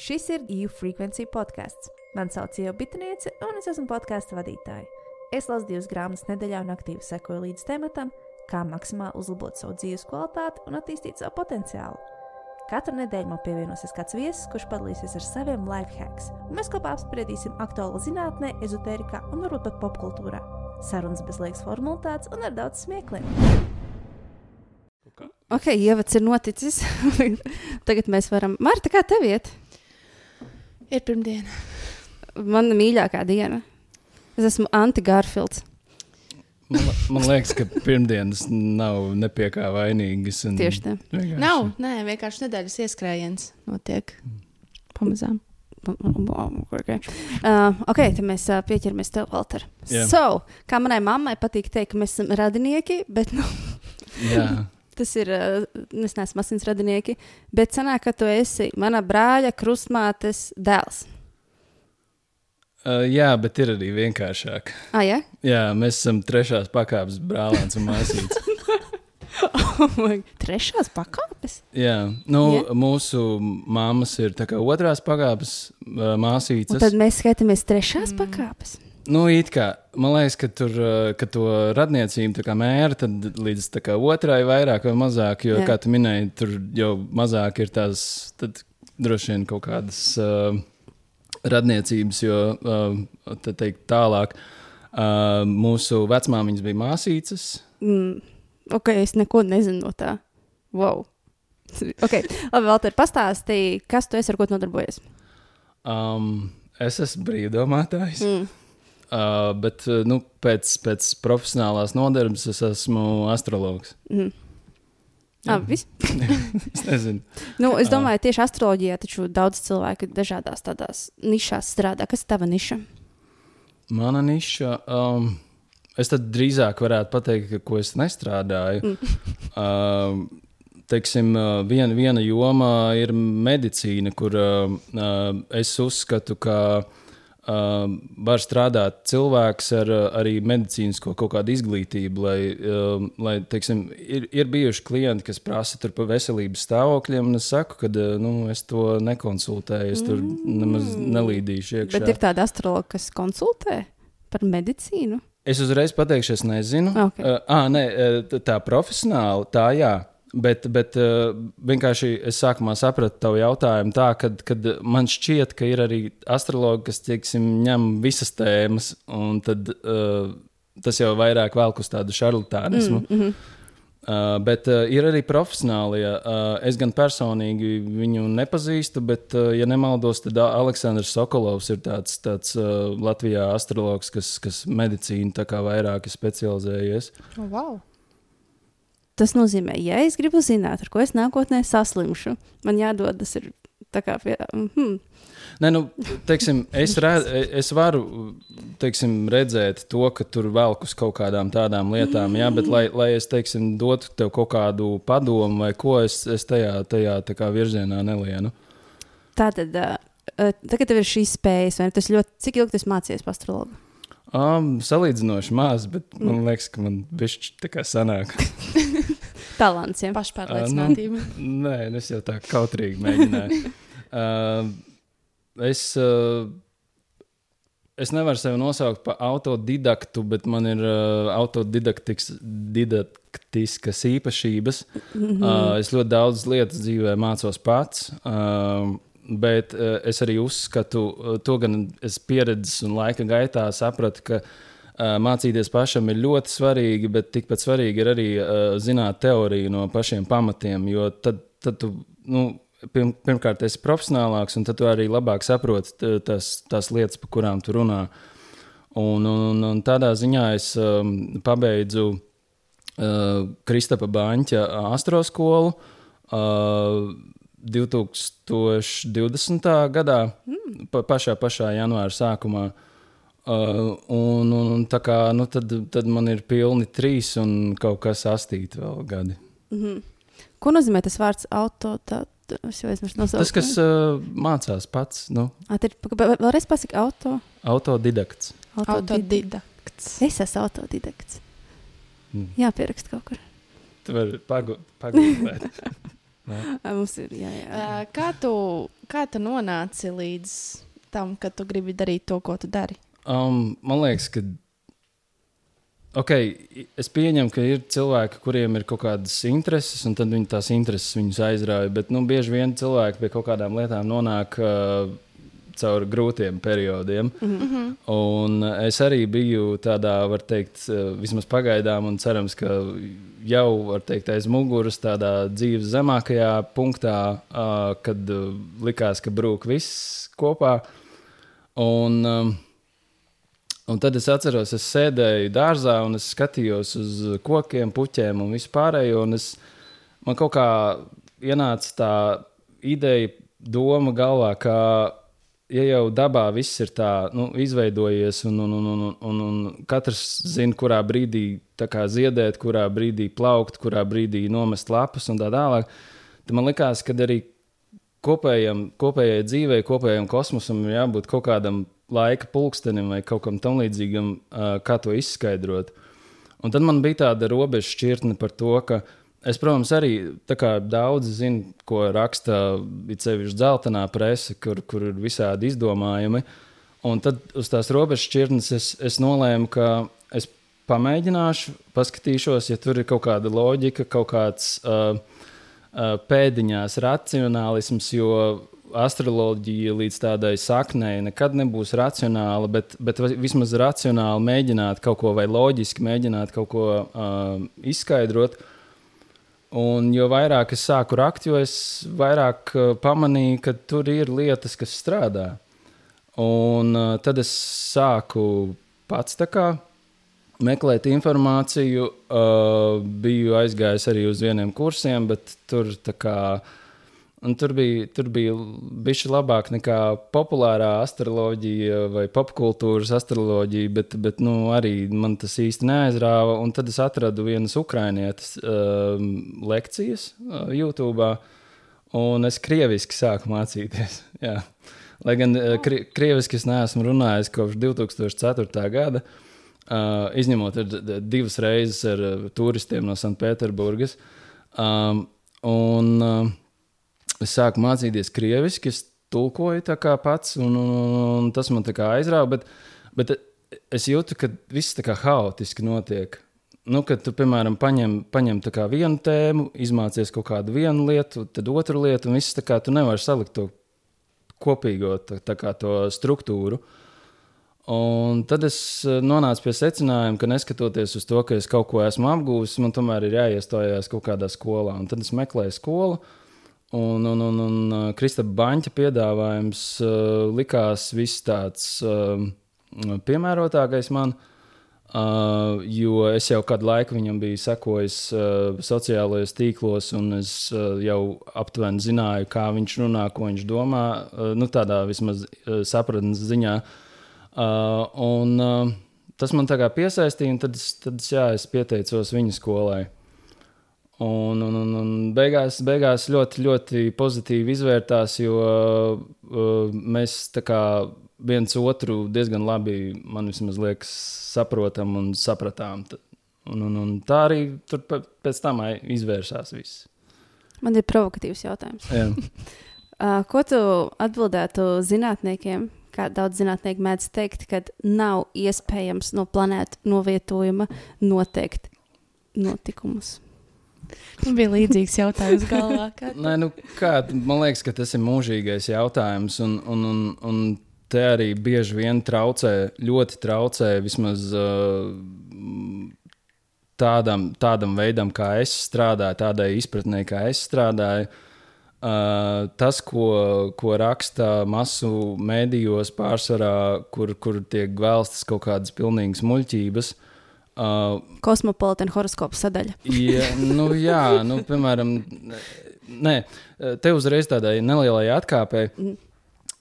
Šis ir EU Frequency podkāsts. Mani sauc Ieva Bitniece, un es esmu podkāstu vadītāja. Es lasu divas grāmatas nedēļā un aktīvi sekoju līdz tematam, kā maksimāli uzlabot savu dzīves kvalitāti un attīstīt savu potenciālu. Katru nedēļu man pievienosies kāds viesis, kurš padalīsies ar saviem life hacks, un mēs kopā apspriedīsim aktuālo zinātnē, ezotērijā un varbūt pat popkultūrā. Sarunas bez liekas formalitātes un ar daudz smiekliem. Ok, ievads ir noticis. Tagad mēs varam. Marta, kā tev iet? Ir pirmdiena. Mana mīļākā diena. Es esmu Anti-Garfields. Man, man liekas, ka pirmdienas nav ne pie kā vainīgas. un Tieši tā. vienkārši- Nav, nē, vienkārši nedēļas ieskrējiens notiek. Pamazām. Okay. Uh, ok, tad mēs uh, pieķeramies tev, Walter. Jā. So, kā manai mammai patīk teikt, ka mēs esam radinieki, bet nu, Jā, tas ir. Uh, es neesmu asins radinieki, bet sanāk, ka tu esi mana brāļa krustmātes dēls. uh, jā, bet ir arī vienkāršāk. Ah, ja? Jā, mēs esam trešās pakāpes brālēns un māsīts. Trešās pakāpes? Jā, nu, Jā. mūsu māmas ir otrās pakāpes Un māsītes. tad mēs skatāmies trešās mm. pakāpes. Nu, it kā man liekas, ka tur ka to radniecību tā kā mēra, tad līdz tā kā otrai vairāk vai mazāk, jo, Jā. Kā tu minēji, tur jau mazāk ir tās tad droši vien kaut kādas uh, radniecības, jo uh, teikt tālāk. Uh, mūsu vecmāmiņas bija māsītes. Mm. Ok, es neko nezinu no tā. Wow. Ok, labi, Valter, pastāstīji, kas tu esi ar ko tu nodarbojies. Um, es esmu brīvdomātājs. Mm. Uh, bet uh, nu, pēc, pēc profesionālās nodarbes es esmu astrologs. Mm. Ah, viss. es nezinu, Nu, es domāju, tieši astroloģijā taču daudz cilvēku dažādās tādās nišās strādā. Kas ir tava niša? mana niša. Um, es tad drīzāk varētu pateikt, ka ko es nestrādāju. um, teiksim, uh, viena, viena joma ir medicīna, kur uh, uh, es uzskatu, ka uh, var strādāt cilvēks ar arī medicīnisko kaut kādu izglītību, lai, uh, lai teiksim, ir, ir bijuši klienti, kas prasa par veselības stāvokļiem, un es saku, ka uh, nu, es to nekonsultēju, es tur nemaz nelīdīšu iekšā. Bet ir tāda astrologa, kas konsultē par medicīnu. Es uzreiz pateikšu, es nezinu. Ok. Uh, ah, nē, uh, t- tā profesionāli, tā jā. Bet, bet uh, vienkārši es sākumā sapratu tavu jautājumu tā, ka kad man šķiet, ka ir arī astrologi, kas teiksim, ņem visas tēmas, un tad, uh, tas jau vairāk velk uz tādu šarlatānismu. Mm -hmm. Uh, bet uh, ir arī profesionālie. Uh, es gan personīgi viņu nepazīstu, bet, uh, ja nemaldos, tad Aleksandrs Sokolovs ir tāds, tāds uh, Latvijā astrologs, kas, kas medicīnu vairāk ir specializējies. Oh, wow. Tas nozīmē, ja es gribu zināt, ar ko es nākotnē saslimšu, man jādodas ir tā kā pie. Hmm. Nē, nu, teiksim, es, redz, es varu teiksim, redzēt to, ka tur velk uz kaut kādām tādām lietām, jā, bet, lai, lai es teiksim, dotu tev kaut kādu padomu vai ko, es, es tajā, tajā virzienā nelienu. Tā tad, tagad tev ir šīs spējas, vai ne? tas ļoti, cik ilgi tas mācījies astrologu? Um, salīdzinoši maz, bet man liekas, ka man bišķi tā kā sanāk. Talants, ja? Pašpārliecinātība. Nē, nu, es jau tā kautrīgi mēģināju. uh, es, uh, es nevaru sevi nosaukt par autodidaktu, bet man ir uh, autodidaktiskas īpašības. Mm -hmm. uh, es ļoti daudz lietas dzīvē mācos pats. Uh, Bet uh, es arī uzskatu, uh, to gan es pieredzes un laika gaitā sapratu, ka uh, mācīties pašam ir ļoti svarīgi, bet tikpat svarīgi ir arī uh, zināt teoriju no pašiem pamatiem. Jo tad, tad tu, nu, pirm, pirmkārt, esi profesionālāks, un tad tu arī labāk saproti tās, tās lietas, par kurām tu runā. Un, un, un tādā ziņā es um, pabeidzu uh, Kristapa Banķa astroskolu. Uh, 2020. gadā, mm. pa, pašā, pašā janvāra sākumā. Uh, un, un, un tā kā nu, tad, tad man ir pilni trīs un kaut kas astīti vēl gadi. Mm -hmm. Ko nozīmē tas vārds auto? Tā, tā, es jau aizmirsu nosaukt. Tas, kas uh, mācās pats, nu, Ah, tad vēlreiz pasaki auto. autodidakts. Autodidakts. Es esmu autodidakts. Mm. Jā, pierakst kaut kur. Tu vari pagu- pagūglēt. Ā, Mums ir, jā, jā. Kā tu, kā tu nonāci līdz tam, ka tu gribi darīt to, ko tu dari? Um, man liekas, ka. Okay, es pieņemu, ka ir cilvēki, kuriem ir kaut kādas intereses, un tad viņi tās intereses viņus aizrauja. Bet nu, bieži vien cilvēki pie kaut kādām lietām nonāk uh, caur grūtiem periodiem. Mm -hmm. Un es arī biju tādā, var teikt, uh, vismaz pagaidām, un cerams, ka jau, var teikt, aiz muguras tādā dzīves zemākajā punktā, kad uh, likās, ka brūk viss kopā. Un, um, un tad es atceros, es sēdēju dārzā un es skatījos uz kokiem, puķiem un vispārējo. Un es, man kaut kā ienāca tā ideja, doma galvā, ka ja jau dabā viss ir tā nu, izveidojies, un, un, un, un, un, un katrs zina, kurā brīdī ziedēt, kurā brīdī plaukt, kurā brīdī nomest lapas un tā tālāk, tad man likās, ka arī kopējam, kopējai dzīvei, kopējam kosmosam ir jābūt kaut kādam laika pulkstenim vai kaut kam tam līdzīgam, uh, kā to izskaidrot. Un tad man bija tāda robeža šķirtne par to, ka es, protams, arī daudzi zina, ko raksta sevišķi dzeltenā presa, kur, kur ir visādi izdomājumi. Un tad uz tās robežas šķirtnes es, es nolēmu, ka es pamēģināšu, paskatīšos, ja tur ir kaut kāda loģika, kaut kāds uh, uh, pēdiņās racionālisms, jo astroloģija līdz tādai saknei nekad nebūs racionāla, bet, bet vismaz racionāli mēģināt kaut ko vai loģiski mēģināt kaut ko uh, izskaidrot. Un jo vairāk es sāku rakt, jo es vairāk uh, pamanīju, ka tur ir lietas, kas strādā. Un uh, tad es sāku pats meklēt informāciju. Uh, biju aizgājis arī uz vieniem kursiem, bet tur tā kā. Un tur bija, tur bija bijusi labāk nekā populārā astroloģija vai popkultūras astroloģija, bet, bet nu, arī man tas īsti neaizrāva. Un tad es atradu vienas ukrainietes uh, lekcijas uh, YouTube, un es krieviski sāku mācīties. Jā. Lai gan uh, kri, krieviski es neesmu runājis kopš 2004. gada, uh, izņemot divas reizes ar turistiem no Sanktpēterburgas. Um, un, uh, es sāku mācīties krieviski, es tulkoju tā kā pats, un, un, un, tas man tā kā aizrāva. Bet, bet es jūtu, ka viss tā kā haotiski notiek. Nu, kad tu, piemēram, paņem, paņem vienu tēmu, izmācies kaut kādu vienu lietu, tad otru lietu, un viss tā kā tu nevari salikt to kopīgo tā, tā kā to struktūru. Un tad es eh, nonācu pie secinājuma, ka neskatoties uz to, ka es kaut ko esmu apgūlis, man tomēr ir jāiestājās kaut kādā skolā. Un tad es meklēju skolu, un, un, un, un uh, Kristapa Banķa piedāvājums uh, likās viss tāds uh, piemērotākais man. Uh, jo es jau kādu laiku viņam biju sekojis uh, sociālajos tīklos, un es uh, jau aptuveni zināju, kā viņš runā, ko viņš domā. Uh, nu, tādā vismaz uh, sapratnes ziņā. Uh, un, uh, tas man tā kā piesaistīja, un tad, es, tad jā, es pieteicos viņa skolai. Un, un, un, un beigās, beigās ļoti, ļoti pozitīvi izvērtās, jo uh, mēs kā viens otru diezgan labi, man liekas, saprotam un sapratām. Un, un, un tā arī tur pēc tam izvērsās viss. Man ir provokatīvs jautājums. Jā. Uh, ko tu atbildētu zinātniekiem? Kā daudz zinātnieku mēdz teikt, ka nav iespējams no planētas novietojuma noteikt notikumus. Man bija līdzīgs jautājums galvā. Nē, nu, kā, man liekas, ka tas ir mūžīgais jautājums. Un, un, un, un te arī bieži vien traucē, ļoti traucē vismaz uh, tādam, tādam veidam, kā es strādāju, tādai izpratnē, kā es strādāju. Uh, tas, ko, ko raksta masu mēdījos, pārsvarā, kur, kur tiek vēlstas kaut kādas pilnīgas muļķības. Uh, Kosmopolitāna horoskopa sadaļa. Ja, nu, jā, nu, piemēram, nē, te uzreiz tādai nelielai atkāpei.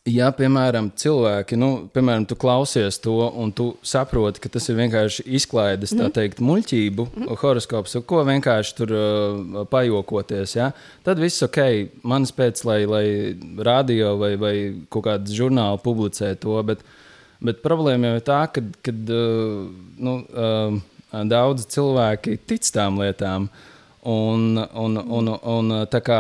Ja, piemēram, cilvēki, nu, piemēram, tu klausies to, un tu saproti, ka tas ir vienkārši izklaides, tā teikt, muļķību, mm horoskops, ko vienkārši tur uh, pajokoties, ja? tad viss ok, manis pēc, lai, lai radio vai, vai kaut kāds žurnāli publicē to, bet, bet problēma jau ir tā, ka kad, uh, nu, uh, daudzi cilvēki tic tām lietām. Un, un, un, un tā kā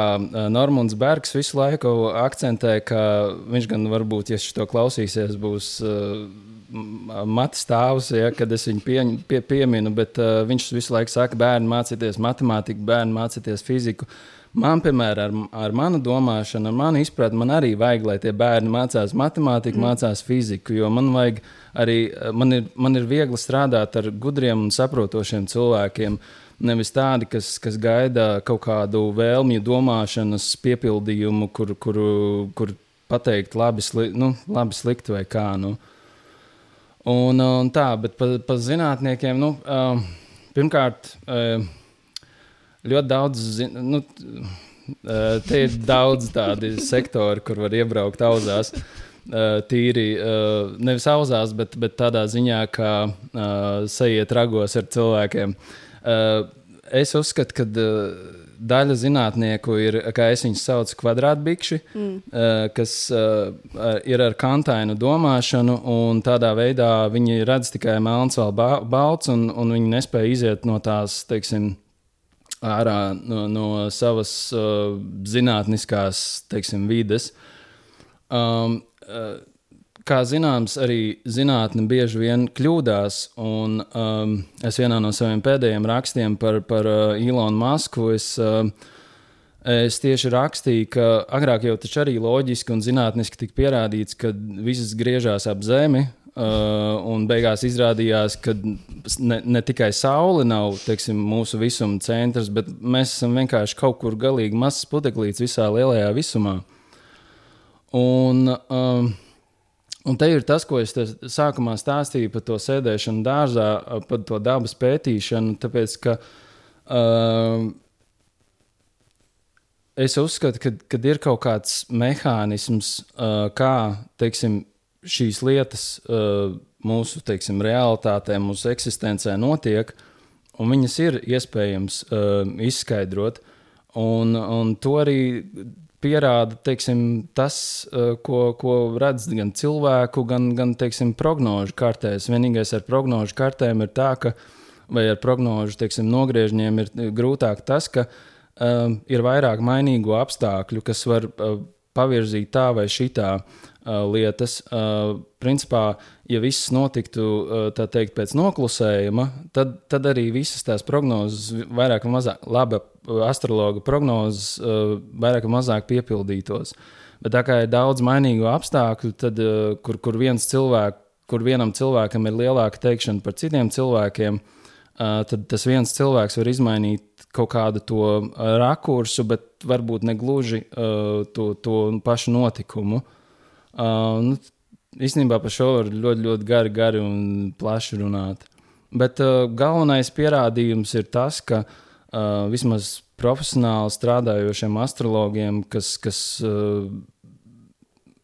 Normons Bergs visu laiku akcentē, ka viņš gan varbūt, ja šis to klausīsies, būs uh, matu stāvs, ja, kad es viņu pie, pie, pieminu, bet uh, viņš visu laiku saka, bērni mācīties matemātiku, bērni mācīties fiziku. Man, piemēram, ar, ar manu domāšanu, ar manu izpratni, man arī vajag, lai tie bērni mācās matemātiku, mm. mācās fiziku. Jo man, arī, man, ir, man ir viegli strādāt ar gudriem un saprotošiem cilvēkiem. Nevis tādi, kas, kas gaida kaut kādu vēlmju, domāšanas piepildījumu, kur, kur, kur pateikt, labi, sli, nu, labi slikti vai kā. Nu. Un, un tā, bet par pa zinātniekiem, nu, pirmkārt, ļoti daudz, zin, nu, te ir daudz tādi sektori, kur var iebraukt auzās. Tīri nevis auzās, bet, bet tādā ziņā, ka uh, sajiet ragos ar cilvēkiem. Es uzskatu, ka daļa zinātnieku ir, kā es viņus saucu, kvadrātbikši, mm. uh, kas uh, ir ar kantainu domāšanu, un tādā veidā viņi redz tikai melns ba balts, un, un viņi nespēja iziet no tās, teiksim, ārā no, no savas uh, zinātniskās teiksim, vides. Um, uh, kā zināms, arī zinātne bieži vien kļūdās. Un, um, es vienā no saviem pēdējiem rakstiem par, par uh, Ilonu Masku. Es, uh, Es tieši rakstīju, ka agrāk jau tas arī loģiski un zinātniski tika pierādīts, ka viss griežās ap Zemi, Uh, un beigās izrādījās, ka ne, ne tikai Saule nav teiksim, mūsu visuma centrs, bet mēs esam vienkārši kaut kur galīgi mazs puteklīts visā lielajā visumā. Un, um, Un te ir tas, ko es sākumā stāstīju par to sēdēšanu dārzā, par to dabas pētīšanu. Tāpēc, ka uh, es uzskatu, ka ir kaut kāds mehānisms, uh, kā teiksim, šīs lietas uh, mūsu teiksim, realitātē, mūsu eksistencē notiek, un viņas ir iespējams uh, izskaidrot. Un, un to arī pierāda teiksim, tas, eh, ko, ko redz gan cilvēku, gan, gan teiksim, prognožu kartēs. Vienīgais ar prognožu kartēm ir tā, ka, vai ar prognožu teiksim, nogriežņiem ir grūtāk tas, ka um, ir vairāk mainīgu apstākļu, kas var uh, pavirzīt tā vai šitā uh, lietas. Principā, ja viss notiktu teikt, pēc noklusējuma, tad, tad arī visas tās prognozes vairāk vai mazāk labi astrologa prognozes vairāk vai mazāk piepildītos. Bet tā kā ir daudz mainīgu apstākļu, tad, kur, kur, cilvēk, kur vienam cilvēkam ir lielāka teikšana par citiem cilvēkiem, tad tas viens cilvēks var izmainīt kaut kādu to rakursu, bet varbūt ne gluži to, to pašu notikumu. Uh, nu, īstenībā par šo var ļoti, ļoti gari, gari un plaši runāt. Bet uh, galvenais pierādījums ir tas, ka uh, uh, vismaz profesionāli strādājošiem astrologiem, kas, kas uh,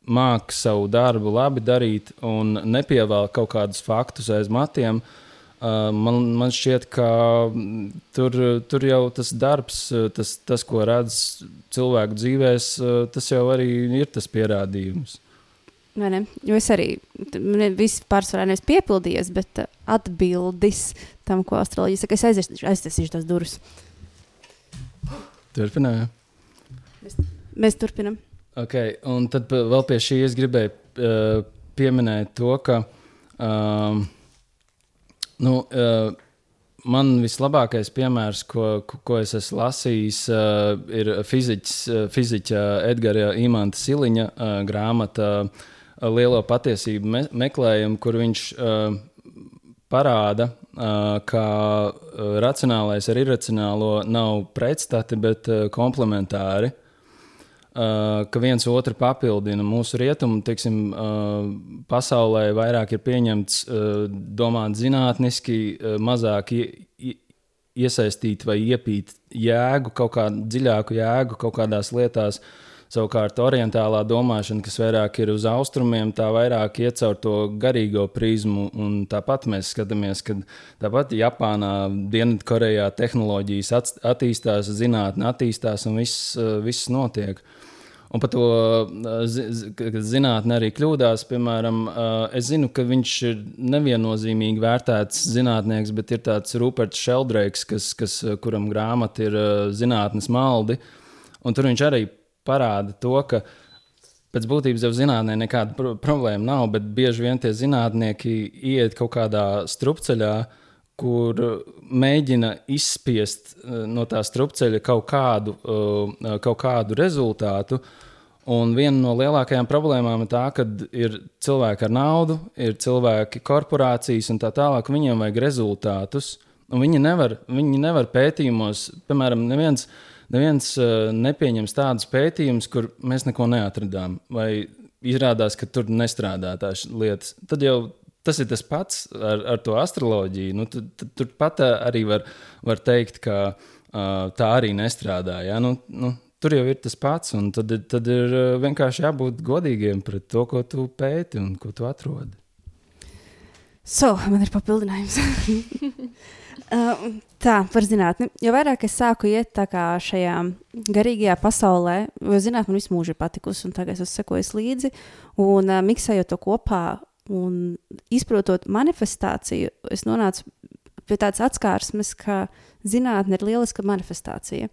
māca savu darbu labi darīt un nepievēl kaut kādus faktus aiz matiem. Uh, man, man šķiet, ka tur, tur jau tas darbs, tas, tas ko redz cilvēku dzīvēs, tas jau arī ir tas pierādījums. Jo es arī visu pārsvarā neesmu piepildījies, bet atbildis tam, ko astroloģija saka, es aiztaisīšu, aiztaisīšu tās durvis. Turpinājām. Mēs, mēs turpinām. Okay, un tad vēl pie šī es gribēju uh, pieminēt to, ka uh, nu, uh, man vislabākais piemērs, ko, ko, ko es esmu lasījis, uh, ir fiziķis, uh, fiziķa Edgara Imanta Siliņa uh, grāmata uh, Lielo patiesību me meklējumu, kur viņš uh, parāda, uh, ka racionālais ar iracionālo nav pretstati, bet uh, komplementāri. Uh, ka viens otru papildina. Mūsu rietumu tiksim, uh, pasaulē vairāk ir pieņemts uh, domāt zinātniski, mazāk ie, iesaistīt vai iepīt jēgu, kaut kādu dziļāku jēgu kaut kādās lietās. Uh, Savukārt, orientālā domāšana, kas vairāk ir uz austrumiem, tā vairāk iet caur to garīgo prizmu. Tāpat mēs skatāmies, ka tāpat Japānā, Dienvidkorejā tehnoloģijas attīstās, zinātnē attīstās un viss, viss notiek. Un par to ka zinātnē arī kļūdās. Piemēram, uh, es zinu, ka viņš ir neviennozīmīgi vērtēts zinātnieks, bet ir tāds Ruperts Šeldreiks, kas, kas, kuram grāmata ir zinātnes maldi. Un tur viņš arī parāda to, ka pēc būtības jau zinātnē nekāda pro problēma nav, bet bieži vien tie zinātnieki iet kaut kādā strupceļā, kur mēģina izspiest uh, no tā strupceļa kaut kādu, uh, kaut kādu rezultātu. Un viena no lielākajām problēmām ir tā, ka ir cilvēki ar naudu, ir cilvēki, korporācijas un tā tālāk. Viņiem vajag rezultātus, un viņi nevar, viņi nevar pētījumos, piemēram, neviens, neviens uh, nepieņems tādus pētījumus, kur mēs neko neatradām, vai izrādās, ka tur nestrādā tās lietas. Tad jau tas ir tas pats ar, ar to astroloģiju. Nu, tad, tad, turpat arī var, var teikt, ka uh, tā arī nestrādā. Ja? Nu, nu, tur jau ir tas pats. Tad, tad ir vienkārši jābūt godīgiem pret to, ko tu pēti un ko tu atrodi. So, man ir papildinājums. uh, tā, par zinātni. Jo vairāk es sāku iet šajā garīgajā pasaulē, jo zinātnē man visu mūžu ir patikusi, un tagad es sekoju līdzi. Un uh, miksējot to kopā un izprotot manifestāciju, es nonācu pie tādas atskārsmes, ka zinātne ir lieliska manifestācija.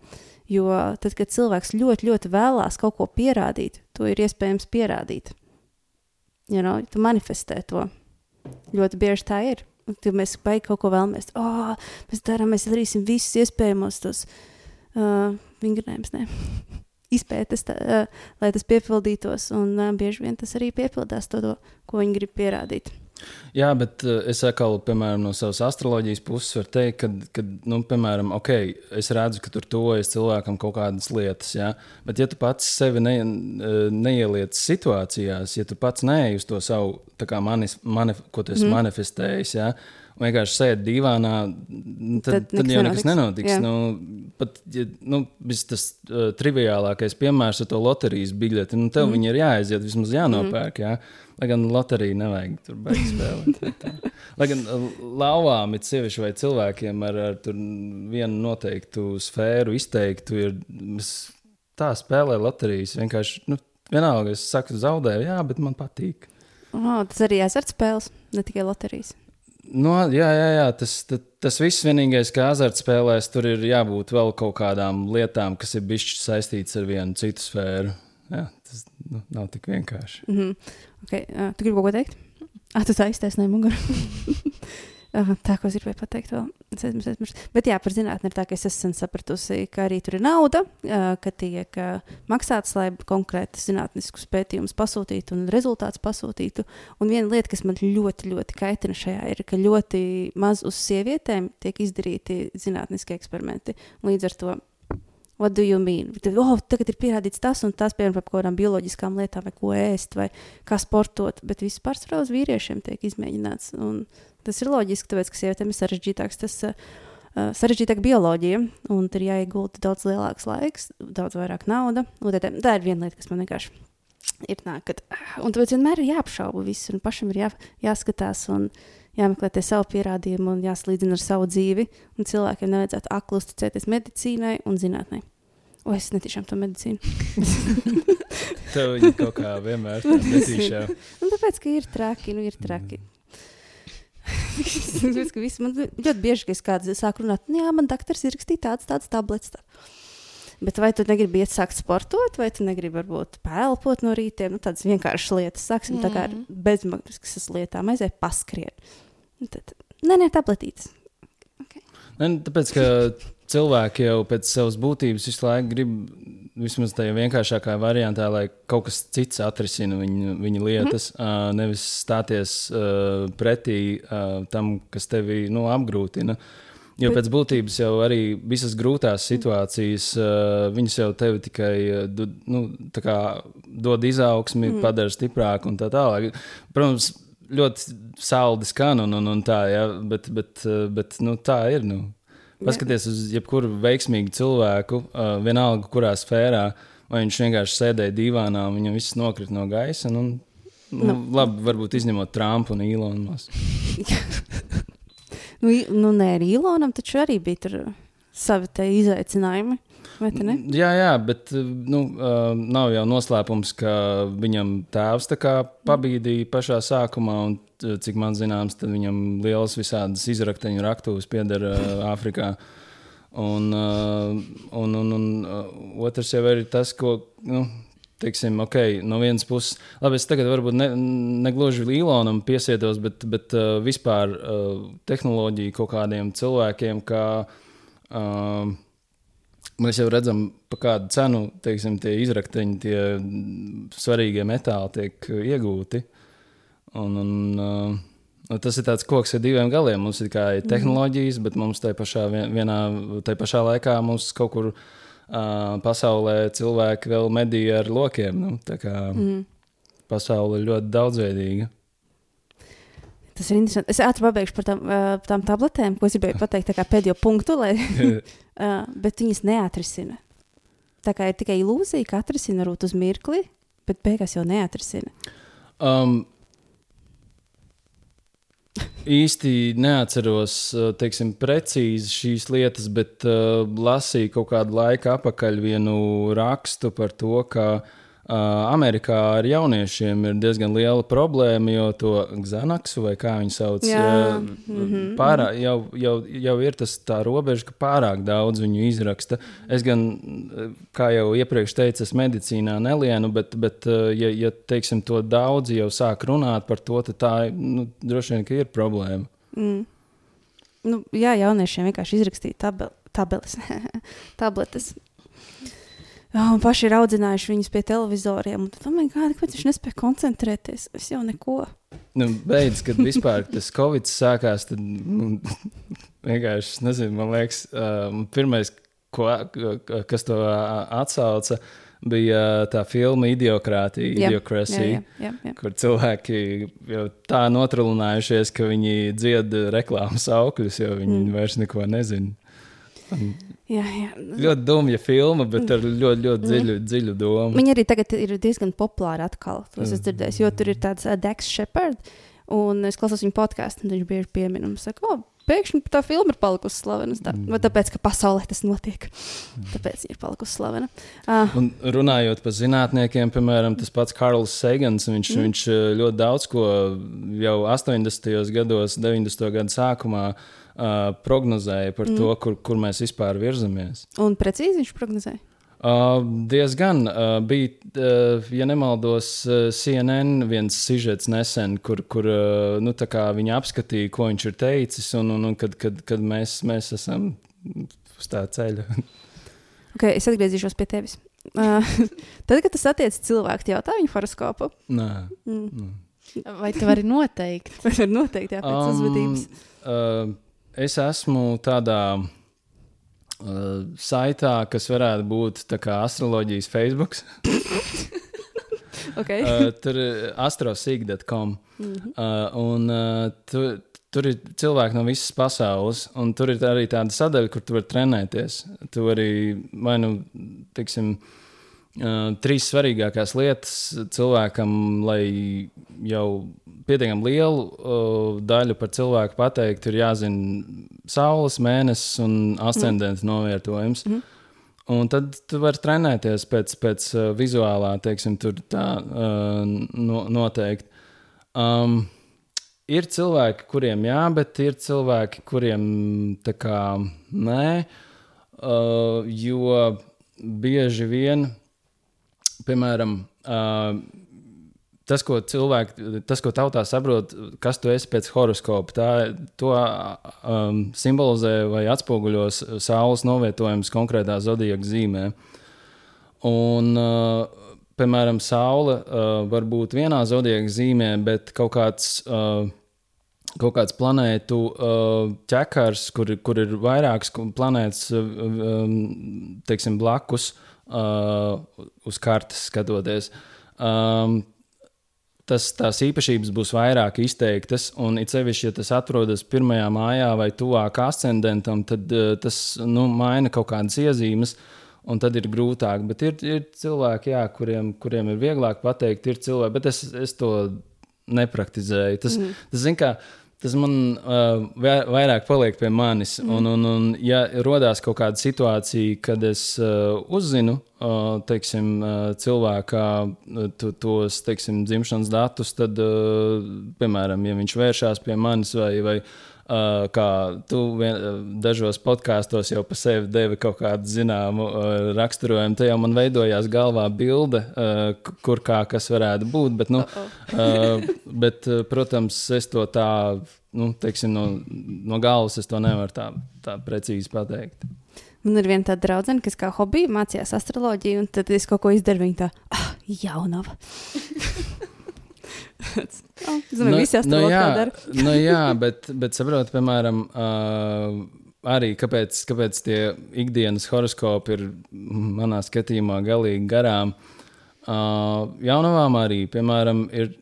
Jo tad, kad cilvēks ļoti, ļoti vēlās kaut ko pierādīt, to ir iespējams pierādīt. You know, tu manifestē to. Ļoti bieži tā ir. Tad mēs baigi kaut ko vēlamies. Oh, mēs darām, mēs darīsim visus iespējamos tos uh, vingrinājumus, izpētes, tā, uh, lai tas piepildītos. Un uh, bieži vien tas arī piepildās to, to ko viņi grib pierādīt. Jā, bet uh, es atkal, piemēram, no savas astroloģijas puses varu teikt, ka, nu, piemēram, ok, es redzu, ka tur tuvojas cilvēkam kaut kādas lietas, jā, bet ja tu pats sevi ne, eh, neieliec situācijās, ja tu pats neej uz to savu, manis, mani, ko tu esi mm. manifestējis, jā, vienkārši sēdi divānā, tad, tad, tad jau nekas nenotiks. Jā. Nu, pat ja, nu, tas uh, triviālākais piemērs ar to loterijas biļeti, nu, tev mm. viņi ir jāaiziet, vismaz jānopērk. Mm. Jā. Lai gan loteriju nevajag tur beigās spēlēt. Lai gan uh, lauvām ir sevišķi vai cilvēkiem ar, ar vienu noteiktu sfēru izteiktu, ir tā spēlē loterijas. Vienkārši, nu, vienalga, es saku, zaudēju, jā, bet man patīk. Oh, tas arī azartspēles, ne tikai loterijas. No, jā, jā, jā, tas, tas, tas viss vienīgais, kā azartspēlēs, tur ir jābūt vēl kaut kādām lietām, kas ir bijušas saistītas ar vienu citu sfēru. Jā, tas nu, nav tik vienkārši. Mm -hmm. okay, uh, tu gribi kaut ko teikt? Ah, tu tā iztaisnēji muguru. uh, tā, ko es gribēju pateikt, vēl. Es aizmirsu, aizmirsu. Bet jā, par zinātnē ir tā, ka es esmu sapratusi, ka arī tur ir nauda, uh, ka tiek uh, maksāts, lai konkrēti zinātniskus pētījumus pasūtītu un rezultātus pasūtītu. Un viena lieta, kas man ļoti, ļoti kaitina šajā, ir, ka ļoti maz uz sievietēm tiek izdarīti zinātniski eksperimenti. Līdz ar to What do you mean? Tad, oh, tagad ir pierādīts tas un tas, piemēram, par kaut kādām bioloģiskām lietām, vai ko ēst, vai kā sportot. Bet viss pārsvarā uz vīriešiem tiek izmēģināts. Un tas ir loģiski, tāpēc, ka sievietēm ir sarežģītāks tas. Uh, sarežģītāka bioloģija, un tur jāiegulda daudz lielāks laiks, daudz vairāk naudas. Tā, ir viena lieta, kas man vienkārši ir nāk. Kad, un tāpēc vienmēr ir jāapšauba viss, un pašam ir jā, jāskatās. Un, jāmeklē tie savu pierādījumu un jāsalīdzina ar savu dzīvi. Cilvēkiem nevajadzētu akli uzticēties medicīnai un zinātnē. O, es netiešām to medicīnu. Tev viņa kaut kā vienmēr netīšām. nu, tāpēc, ka ir traki, nu ir traki. es visu, man ļoti bieži, kad es kādu sāku runāt, nu, jā, man doktors ir rakstījis tādas, tādas tabletes. Tā. Bet vai tu negribi iet sākt sportot, vai tu negribi varbūt pēlpot no rītiem? Nu, tādas vienkāršas lietas. Sāksim mm. tā kā ar mm. bezmaksas lietām, aiziet paskriet. Nu, tad, nē, nē, tabletītes. Okay. Ne, tāpēc, ka cilvēki jau pēc savas būtības visu laiku grib vismaz tajā vienkāršākā variantā, lai kaut kas cits atrisina viņu, viņu lietas, mm -hmm. uh, nevis stāties uh, pretī uh, tam, kas tevi nu, apgrūtina. Jo pēc būtības jau arī visas grūtās situācijas, uh, viņas jau tevi tikai uh, nu, dod izaugsmi, mm. padara stiprāku un tā tālāk. Protams, ļoti saldi skan un, un, un tā, ja, bet, bet, bet nu, tā ir. Nu. Paskaties uz jebkuru veiksmīgu cilvēku, uh, vienalga, kurā sfērā, vai viņš vienkārši sēdēja divānā, un viņam viss nokrita no gaisa. Nu, nu, nu. Labi, varbūt izņemot Trumpu un Ilonu. nu, nu, nē, ar Ilonam taču arī bija savi izaicinājumi. Jā, jā, bet nu, uh, nav jau noslēpums, ka viņam tēvs pabīdīja pašā sākumā, un cik man zināms, tad viņam liels visādas izrakteņu raktuves pieder uh, Āfrikā. Un, uh, un, un, un uh, otrs jau ir tas, ko. Nu, Teiksim, ok, no vienas puses, labi, es tagad varbūt ne, negluži Ilonam piesietos, bet, bet uh, vispār uh, tehnoloģiju kaut kādiem cilvēkiem, kā uh, mēs jau redzam, pa kādu cenu teiksim, tie izrakteņi, tie svarīgie metāli tiek uh, iegūti. Un, un, uh, tas ir tāds koks ar diviem galiem. Mums ir kā ir tehnoloģijas, bet mums tajā pašā, vien- vienā, tajā pašā laikā mums kaut kur uh, pasaulē cilvēki vēl medīja ar lokiem. Nu, tā kā Mm. pasaule ir ļoti daudzveidīga. Tas ir interesanti. Es ātri pabeigšu par tām, uh, tām tabletēm, ko es gribēju pateikt, pēdējo punktu, lai, uh, bet viņas neatrisina. Tā kā ir tikai ilūzija, ka atrisina varbūt uz mirkli, bet beigās jau neatrisina. Um, īsti neatceros uh, teiksim, precīzi šīs lietas, bet uh, lasīju kaut kādu laiku atpakaļ vienu rakstu par to, ka uh, Amerikā ar jauniešiem ir diezgan liela problēma, jo to Xanaksu vai kā viņi sauc, Jā, mhm, pārā, jau, jau, jau ir tas tā robeža, ka pārāk daudz viņu izraksta. Es gan, kā jau iepriekš teicu, es medicīnā nelienu, bet, bet ja, ja teiksim, to daudzi jau sāk runāt par to, tad tā nu, droši vien ir problēma. Mm. Nu, jā, jauniešiem vienkārši izrakstīja tabel, tabeles, tabletes. Jā, un paši ir audzinājuši viņus pie televizoriem. Tad, oh, my God, kāpēc viņš nespēja koncentrēties? Es jau neko. Nu, beidz, kad vispār tas Covid sākās, tad nu, vienkārši, nezinu, man liekas, um, pirmais, ko, kas to uh, atsauca, bija uh, tā filma Idiokrātija, Jā, Idiocracy. Jā, jā, jā, jā. kur cilvēki jau tā notrūlinājušies, ka viņi dzied reklāmas augļus, jo viņi mm. vairs neko nezina. Jā, jā. Ļoti dumja filma, bet ar ļoti, ļoti dziļu, dziļu domu. Viņa arī tagad ir diezgan populāra atkal. To es esmu dzirdējis, jo tur ir tāds uh, Dex Shepard, un es klausos viņa podkāstu, un viņš bieži piemin un saka, o, pēkšņi tā filma ir palikusi slavena. Tā, vai tāpēc, ka pasaulē tas notiek. Tāpēc viņa ir palikusi slavena. Uh, Un runājot par zinātniekiem, piemēram, tas pats Karls Segans, viņš, mm. viņš eh, ļoti daudz ko jau 80. gados, 90. gadu sākumā uh, prognozēja par mm. to, kur, kur mēs vispār virzamies. un precīzi viņš prognozēja. Uh, diezgan uh, bija, uh, ja nemaldos, uh, CNN viens sižets nesen, kur, kur uh, nu, tā kā viņi apskatīja, ko viņš ir teicis, un, un, un kad, kad, kad mēs, mēs esam uz tā ceļa. Okay, es atgriezīšos pie tevis. Uh, tad, kad tas attiecas cilvēku, jautā viņa horoskopu. Nē. Mm. Mm. Vai tu vari noteikt? Vai var noteikti jā, pēc um, uzvedības? uh, es esmu tādā uh, saitā, kas varētu būt astroloģijas Facebook. Okay. uh, tur ir astrosig.com. Mhm. Uh, un uh, tu, tur ir cilvēki no visas pasaules, un tur ir arī tāda sadaļa, kur tu vari trenēties. Tu arī, vai nu, teiksim, uh, trīs svarīgākās lietas cilvēkam, lai jau pietiekami lielu uh, daļu par cilvēku pateikt, ir jāzina saules, mēnesis un ascendenta novietojums. Mhm. Un tad tu vari trenēties pēc, pēc uh, vizuālā, teiksim, tā uh, no, noteikti. Um, ir cilvēki, kuriem jā, bet ir cilvēki, kuriem tā kā nē. Uh, jo bieži vien, piemēram, uh, tas, ko cilvēki, tas, ko tautā saprot, kas tu esi pēc horoskopa, tā, to um, simbolizē vai atspoguļo s- saules novietojums konkrētā zodiaka zīmē. Un, uh, piemēram, saule uh, var būt vienā zodiaka zīmē, bet kaut kāds. Uh, Kaut kāds planētu uh, ķekars, kur, kur ir vairākas planētas, um, teiksim, blakus uh, uz kartes skatoties. Um, tas, tās īpašības būs vairāk izteiktas, un it sevišķi, ja tas atrodas pirmajā mājā vai tuvāk ascendentam, tad uh, tas nu, maina kaut kādas iezīmes. Un tad ir grūtāk. Bet ir, ir cilvēki, jā, kuriem, kuriem ir vieglāk pateikt, ir cilvēki, bet es, es to nepraktizēju. Tas, mm. tas, zin, kā, tas man uh, vai- vairāk paliek pie manis. Mm. Un, un, un, ja rodās kaut kāda situācija, kad es uh, uzzinu, uh, teiksim, uh, cilvēkā uh, to, tos, teiksim, dzimšanas datus, tad, uh, piemēram, ja viņš vēršās pie manis vai, vai Uh, kā tu vien, uh, dažos podkāstos jau pa sevi devi kaut kādu zināmu uh, raksturojumu, tad jau man veidojās galvā bilde, uh, kur kā kas varētu būt. Bet, nu, uh, bet, uh, protams, es to tā, nu, teiksim, no, no galvas es to nevaru tā, tā precīzi pateikt. Man ir viena tāda draudzene, kas kā hobija mācījās astroloģiju, un tad es kaut ko izdaru. Viņa tā, ah, jaunava. oh, Zinu, visi astrologi jā, tā dara. nu, jā, bet, bet saprotu, piemēram, uh, arī kāpēc, kāpēc tie ikdienas horoskopi ir manā skatījumā galīgi garām. Uh, jaunavām arī, piemēram, ir,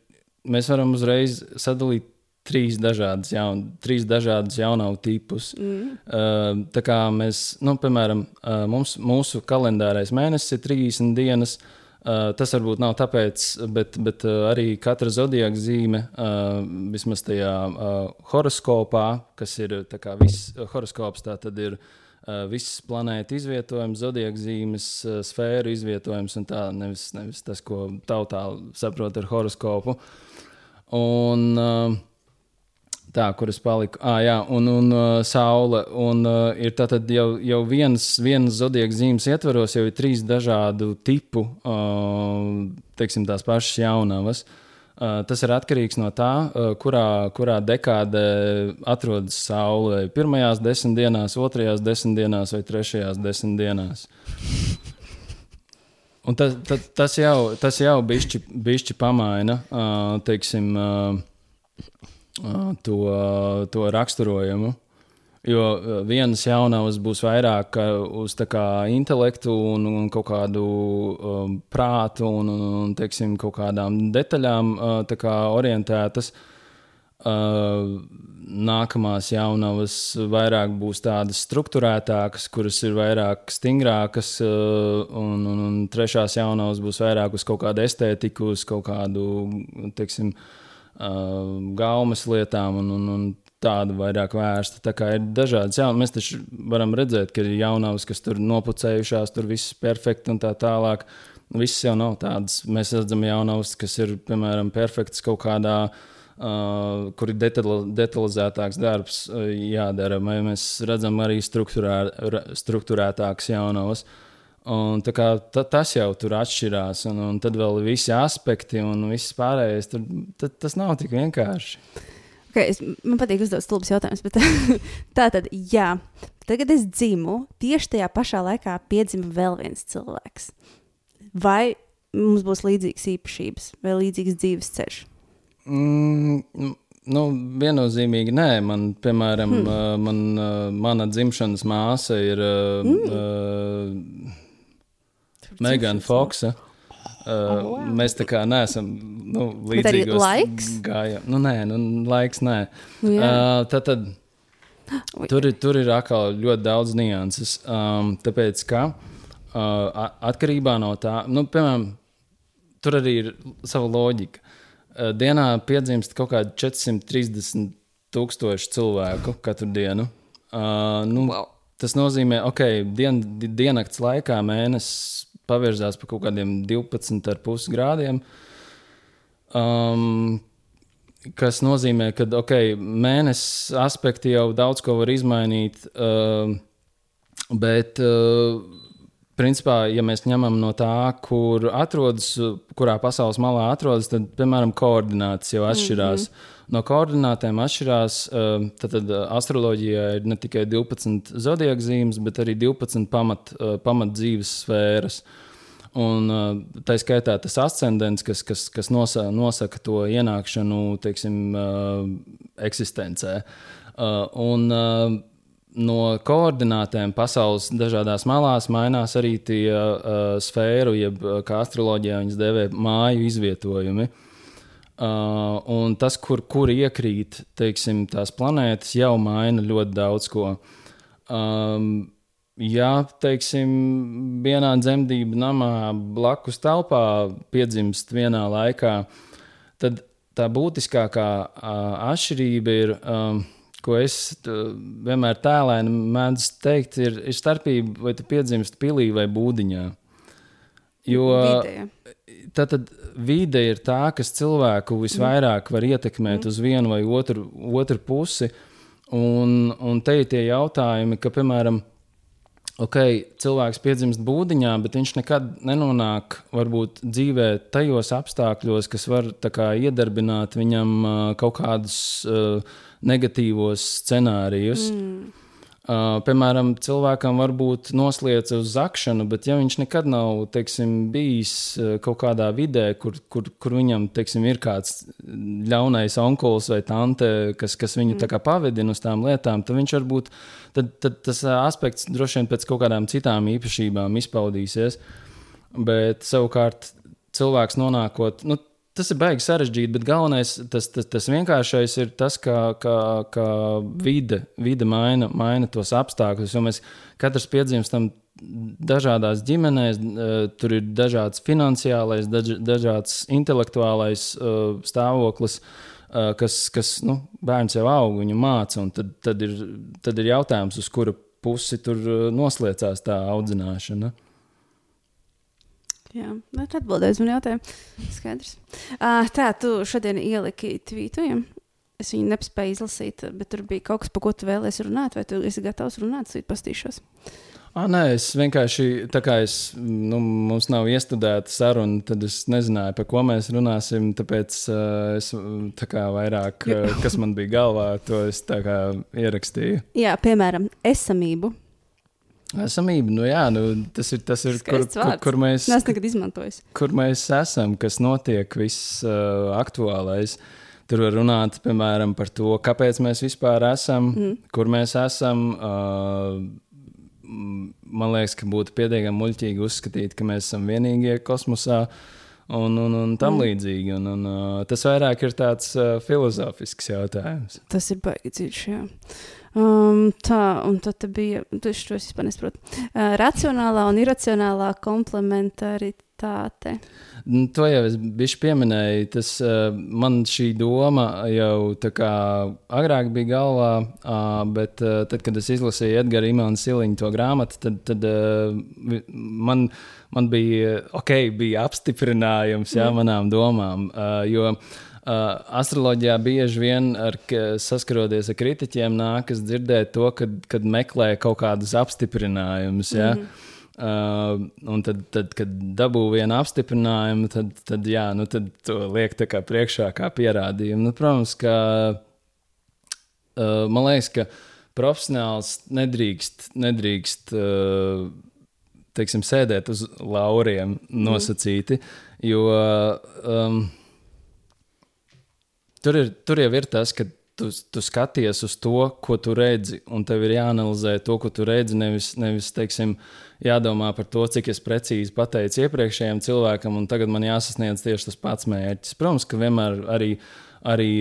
mēs varam uzreiz sadalīt trīs dažādas, jaun, trīs dažādas jaunavu tipus. Mm. Uh, tā kā mēs, nu, piemēram, uh, mums, mūsu kalendārais mēnesis ir 30 dienas. Uh, tas varbūt nav tāpēc, bet, bet uh, arī katra zodiaka zīme, uh, vismaz tajā uh, horoskopā, kas ir viss horoskops, tā tad ir uh, viss planēta izvietojums, zodiaka zīmes, uh, sfēru izvietojums un tā, nevis, nevis tas, ko tautā saprot ar horoskopu. Un, uh, Tā, kur es paliku. Ah, jā, un, un uh, saule. Un, uh, ir tātad jau, jau viens, vienas zodieka zīmes ietvaros, jau ir trīs dažādu tipu, uh, teiksim, tās pašas jaunavas. Uh, tas ir atkarīgs no tā, uh, kurā, kurā dekādē atrodas saule. Pirmajās desmit dienās, otrajās desmit dienās vai trešajās desmit dienās. Un tas, tas, tas jau, tas jau bišķi, bišķi pamaina, uh, teiksim, uh, to, to raksturojumu. Jo uh, vienas jaunavas būs vairāk uh, uz kā intelektu un, un kaut kādu um, prātu un, un, teiksim, kaut kādām detaļām uh, kā orientētas. Uh, nākamās jaunavas vairāk būs tādas struktūrētākas, kuras ir vairāk stingrākas, uh, un, un, un trešās jaunavas būs vairāk uz kaut kādu estētiku, uz kaut kādu, teiksim, uh, gaumas lietām un, un, un tādu vairāk vērsta. Tā kā ir dažādas jaunas, mēs taču varam redzēt, ka ir jaunavas, kas tur nopucējušās, tur viss ir perfekti un tā tālāk. Viss jau nav tāds. Mēs redzam jaunavas, kas ir, piemēram, perfekts kaut kādā uh, Uh, kur ir detali, detalizētāks darbs uh, jādara. Vai mēs redzam arī struktūrā, struktūrētākas jaunavas. Un, tā kā, ta, tas jau tur atšķirās, un, un tad vēl visi aspekti un viss pārējais. Tur, tad, tas nav tik vienkārši. Okay, es, man patīk uzdot stulbus jautājumus, bet tā tad, jā, tagad es dzimu, tieši tajā pašā laikā piedzima vēl viens cilvēks. Vai mums būs līdzīgas īpašības vai līdzīgs dzīves ceļš? Mm, nu, viennozīmīgi nē. Man, piemēram, hmm. man, mana dzimšanas māsa ir uh, mm. uh, Megana Foksa. Uh, oh, wow. Mēs tā kā neesam nu, līdzīgos laiks? gājā- Nu, nē, nu, laiks nē. Nu, jā. uh, tad, tad tur, ir, tur ir atkal ļoti daudz nianses. Um, tāpēc, ka uh, atkarībā no tā, nu, piemēram, tur arī ir sava loģika. Uh, dienā piedzimst kaut kādi 430 tūkstoši cilvēku katru dienu. Uh, nu, Wow. Tas nozīmē, ka okay, dien, di- diennakts laikā mēnesis pavirzās pa kaut kādiem 12,5 grādiem. Um, kas nozīmē, ka okay, mēnesis aspekti jau daudz ko var izmainīt. Uh, bet, uh, principā, ja mēs ņemam no tā, kur atrodas, kurā pasaules malā atrodas, tad, piemēram, koordinācijas jau atšķirās. Mm -hmm. No koordinātēm atšķirās, uh, tad, uh, astroloģijā ir ne tikai 12 zodiaka zīmes, bet arī 12 pamat, uh, pamat dzīves sfēras. Un uh, tā skaitā tas ascendents, kas, kas, kas nosaka, nosaka to ienākšanu teiksim, eksistencē. Un, no koordinātēm pasaules dažādās malās mainās arī tie sfēru, jeb kā astroloģijā viņas dēvē māju izvietojumi. Uh, un tas, kur, kur iekrīt teiksim, tās planētas, jau maina ļoti daudz ko. Um, ja, teiksim, vienā dzemdību namā blakus telpā piedzimst vienā laikā, tad tā būtiskākā uh, atšķirība ir. Um, Ko es vienmēr tēlēni mēdzu teikt, ir, ir starpība, vai tu piedzimsti pilī vai būdiņā. Jo Vidē. Tā tad vide ir tā, kas cilvēku visvairāk var ietekmēt uz vienu vai otru, otru pusi. Un, un te ir tie jautājumi, ka, piemēram, ok, cilvēks piedzimst būdiņā, bet viņš nekad nenonāk varbūt dzīvē tajos apstākļos, kas var kā, iedarbināt viņam uh, kaut kādus uh, negatīvos scenārijus. Mm. Uh, piemēram, cilvēkam var būt noslēdz uz zakšanu, bet ja viņš nekad nav teiksim, bijis kaut kādā vidē, kur, kur, kur viņam teiksim, ir kāds ļaunais onkulis vai tante, kas, kas viņu mm. pavedina uz tām lietām, tad viņš varbūt tad, tad tas aspekts droši vien pēc kaut kādām citām īpašībām izpaudīsies. Bet savukārt cilvēks nonākot, nu, Tas ir baigi sarežģīti, bet galvenais, tas, tas, tas vienkāršais ir tas, ka, ka, ka vide, vide maina, maina tos apstākļus. Jo mēs katrs piedzimstam dažādās ģimenēs, tur ir dažāds finansiālais, daž, dažāds intelektuālais stāvoklis. Kas, kas nu, bērns jau aug, viņu māca, un tad, tad, ir, tad ir jautājums, uz kuru pusi tur noslēdzās tā audzināšana. Jā, nu, tad atbildēs man jautājumu. Skaidrs. Uh, tā, tu šodien ieliki tvītojumu. Es viņu nespēju izlasīt, bet tur bija kaut kas, par ko tu vēlēsies runāt, vai tu esi gatavs runāt, tad pastīšos. Ah, nē, es vienkārši tā kā es, nu, mums nav iestrudēta saruna, tad es nezināju, par ko mēs runāsim. Tāpēc uh, es tā kā vairāk, uh, kas man bija galvā, to es ierakstīju. Jā, piemēram, esamību. Esamība, nu jā, nu, tas ir tas, ir, kur, kur, kur, mēs. Kur mēs esam, kas notiek, viss uh, aktuālais. Tur var runāt piemēram par to, kāpēc mēs vispār esam, mm. kur mēs esam. Uh, man liekas, ka būtu pietiekami muļķīgi uzskatīt, ka mēs esam vienīgie kosmosā. Un, un, un tam mm. līdzīgi. Un, un, uh, tas vairāk ir tāds uh, filozofisks jautājums. Tas ir dziļš. Um, tā, un tad bija, tas to es vispār nesaprotu. Uh, racionālā un iracionālā komplementaritāte. To jau es biju pieminēju. Tas, uh, man šī doma jau tā kā agrāk bija galvā, uh, bet uh, tad, kad es izlasīju Edgara Imāna Siliņa to grāmatu, tad, tad uh, man, man bija, okay, bija apstiprinājums jā, mm. manām domām. Uh, jo, Uh, astroloģijā bieži vien ar, saskaroties ar kritiķiem, nākas dzirdēt to, kad, kad meklē kaut kādus apstiprinājumus. Ja? Mm -hmm. Uh, un tad, tad, kad dabū vienu apstiprinājumu, tad, tad, jā, nu, tad to liek priekšā kā pierādījumu. Nu, protams, ka uh, man liekas, ka profesionāls nedrīkst, nedrīkst uh, teiksim, sēdēt uz lauriem nosacīti, mm. jo um, Tur, ir, tur jau ir tas, ka tu, tu skaties uz to, ko tu redzi, un tev ir jāanalizē to, ko tu redzi. Nevis, nevis teiksim, jādomā par to, cik es precīzi pateicu iepriekšējiem cilvēkam, un tagad man jāsasniedz tieši tas pats mērķis. Protams, ka vienmēr arī. Arī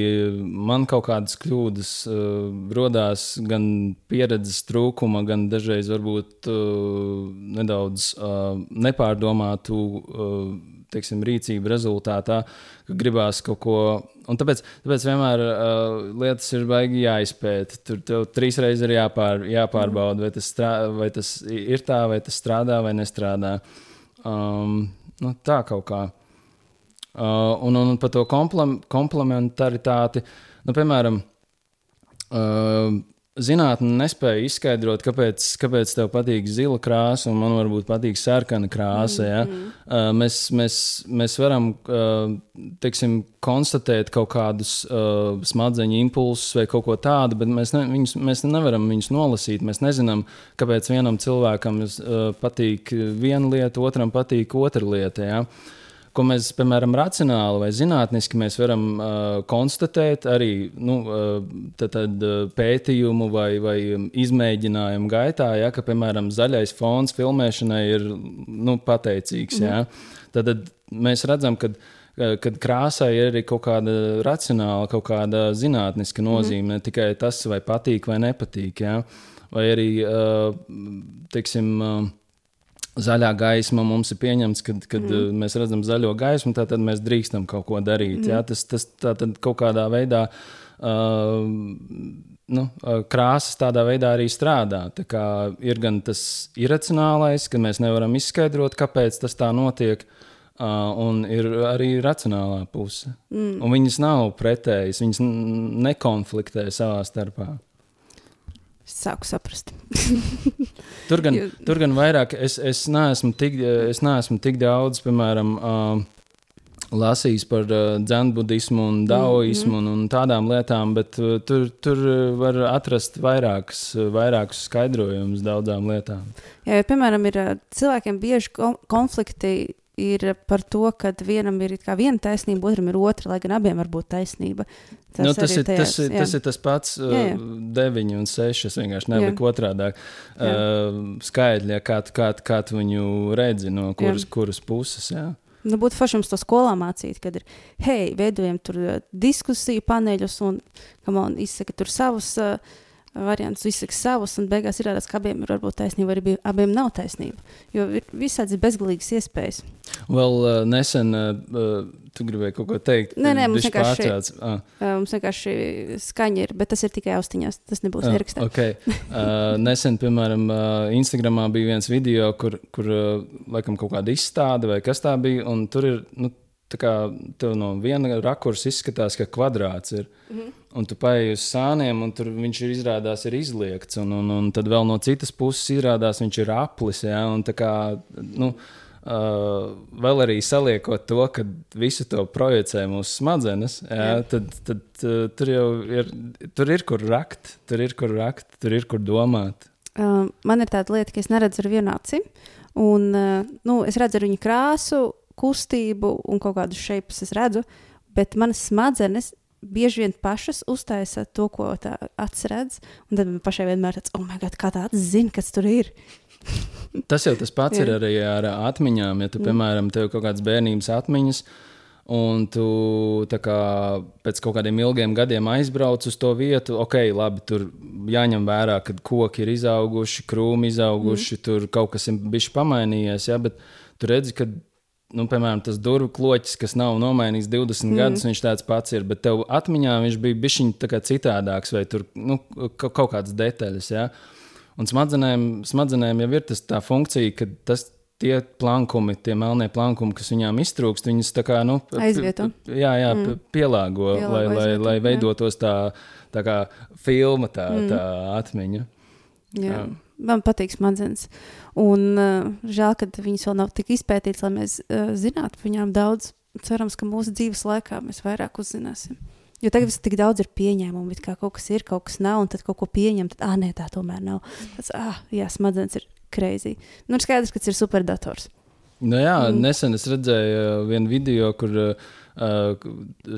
man kaut kādas kļūdas uh, radās gan pieredzes trūkuma, gan dažreiz varbūt uh, nedaudz uh, nepārdomātu uh, teiksim, rīcību rezultātā, ka gribās kaut ko. Un tāpēc, tāpēc vienmēr uh, lietas ir baigi jāizpēta. Tur tev trīs reizes ir jāpār, jāpārbauda, vai tas, strā, vai tas ir tā, vai tas strādā vai nestrādā. Um, nu, tā kaut kā. Uh, un, un par to komplementaritāti, nu, piemēram, uh, zinātnē nespēja izskaidrot, kāpēc, kāpēc tev patīk zila krāsa un man varbūt patīk sarkana krāsa. Ja? Mm -hmm. uh, mēs, mēs, mēs varam uh, teiksim, konstatēt kaut kādus uh, smadzeņu impulsus vai kaut ko tādu, bet mēs, ne, viņus, mēs nevaram viņus nolasīt. Mēs nezinām, kāpēc vienam cilvēkam uh, patīk viena lieta, otram patīk otra lieta. Ja? Uh, ko mēs, piemēram, racionāli vai zinātniski varam uh, konstatēt arī nu, uh, tad, tad, uh, pētījumu vai, vai izmēģinājumu gaitā, ja, ka, piemēram, zaļais fons filmēšanai ir nu, pateicīgs. Ja. Tad, tad mēs redzam, ka uh, kad krāsai ir arī kaut kāda racionāla, kaut kāda zinātniska nozīme, mm. ne tikai tas, vai patīk vai nepatīk. Ja? Vai arī, uh, teiksim, uh, zaļā gaisma mums ir pieņemts, kad, kad mm. mēs redzam zaļo gaismu, tad mēs drīkstam kaut ko darīt. Mm. Ja? Tas, tas kaut kādā veidā. Uh, nu, krāsas tādā veidā arī strādā. Tā ir gan tas iracionālais, ka mēs nevaram izskaidrot, kāpēc tas tā notiek, uh, un ir arī racionālā puse. Mm. Un viņas nav pretējas, viņas nekonfliktē savā starpā. Sāku saprast. tur, gan, tur gan vairāk, es, es, neesmu tik, es neesmu tik daudz, piemēram, uh, lasījis par uh, dzenbudismu un daoismu mm -hmm. un, un tādām lietām, bet uh, tur, tur var atrast vairākus, vairākus skaidrojumus daudzām lietām. Jā, ja, piemēram, ir cilvēkiem bieži konflikti ir par to, ka vienam ir viena taisnība, otram ir otra, lai gan abiem var būt taisnība. Tas, nu, tas, ir, tajās, tas, ir, tas ir tas pats, jā, jā. Uh, 9 un 6. Es vienkārši neliku otrādi uh, skaidri, kā, kā, kā tu viņu redzi, no kuras, jā. kuras puses. Jā. Nu, būtu forši mums to skolā mācīt, kad ir, hei, veidojam tur uh, diskusiju paneļus un, on, izsaka tur savus uh, variantus, izsaka savus, un beigās ir redzams, ka abiem ir varbūt taisnība, vai arī abiem nav taisnība. Jo ir visādas bezgalīgas iespējas. Vēl uh, nesen uh, tu gribēji kaut ko teikt. Nē, nē, mums vienkārši, ah. uh, mums vienkārši skaņa ir, bet tas ir tikai austiņās. Tas nebūs uh, ierakstā. Okay. Uh, nesen, piemēram, uh, Instagramā bija viens video, kur, kur uh, laikam kaut kāda izstāde vai kas tā bija, un tur ir. Nu, Tā kā tev no viena rakursa izskatās, ka kvadrāts ir. Mm -hmm. Un tu paieji uz sāniem, un tur viņš ir izrādās ir izliekts. Un, un, un tad vēl no citas puses izrādās viņš ir aplis. Ja? Un tā kā, nu, Uh, vēl arī saliekot to, ka visu to projicē mūsu smadzenes, jā. tad, tad uh, tur jau ir, tur ir kur rakt, tur ir kur rakt, tur ir kur domāt. Uh, man ir tāda lieta, ka es neredzu ar vienu aci, un uh, nu, es redzu ar viņu krāsu, kustību un kaut kādus šeipus es redzu, bet manas smadzenes bieži vien pašas uztaisa to, ko tā redz, un tad man pašai vienmēr tāds, oh, my God, kā tā acis zina, kas tur ir. Tas jau tas pats ir arī ar atmiņām. Ja tu, mm. piemēram, tev ir kaut kādas bērnības atmiņas, un tu kā, pēc kaut kādiem ilgiem gadiem aizbrauc uz to vietu, ok, labi, tur jāņem vērā, ka koki ir izauguši, krūmi izauguši, mm. tur kaut kas ir bijis pamainījies. Ja, bet tu redzi, ka nu, piemēram, tas durvju kloķis, kas nav nomainījis 20 mm. gadus, viņš tāds pats ir. Bet tev atmiņā viņš bija bijis citādāks, vai tur nu, kaut kādas detaļas. Ja? Un smadzenēm, smadzenēm jau ir tas, tā funkcija, ka tas tie plankumi, tie melnie plankumi, kas viņām iztrūkst, viņas tā kā nu, aizvieto. Jā, jā mm. pielāgo, pielāgo, lai, lai, lai veidotos tā, tā kā filma, tā, mm. tā atmiņa. Jā. jā. Man patīk smadzenes. Un uh, žēl, ka viņas vēl nav tik izpētītas, lai mēs uh, zinātu par viņām daudz. Cerams, ka mūsu dzīves laikā mēs vairāk uzzināsim. Jo tagad viss tik daudz ir pieņēmumu, kā kaut kas ir, kaut kas nav, un tad kaut ko pieņem, tad, ah, nē, tā tomēr nav. Tas, ah, jā, smadzenes ir kreizī. Nu, ir skaidrs, ka tas ir superdators. Nu jā, mm. nesen es redzēju uh, vienu video, kur uh,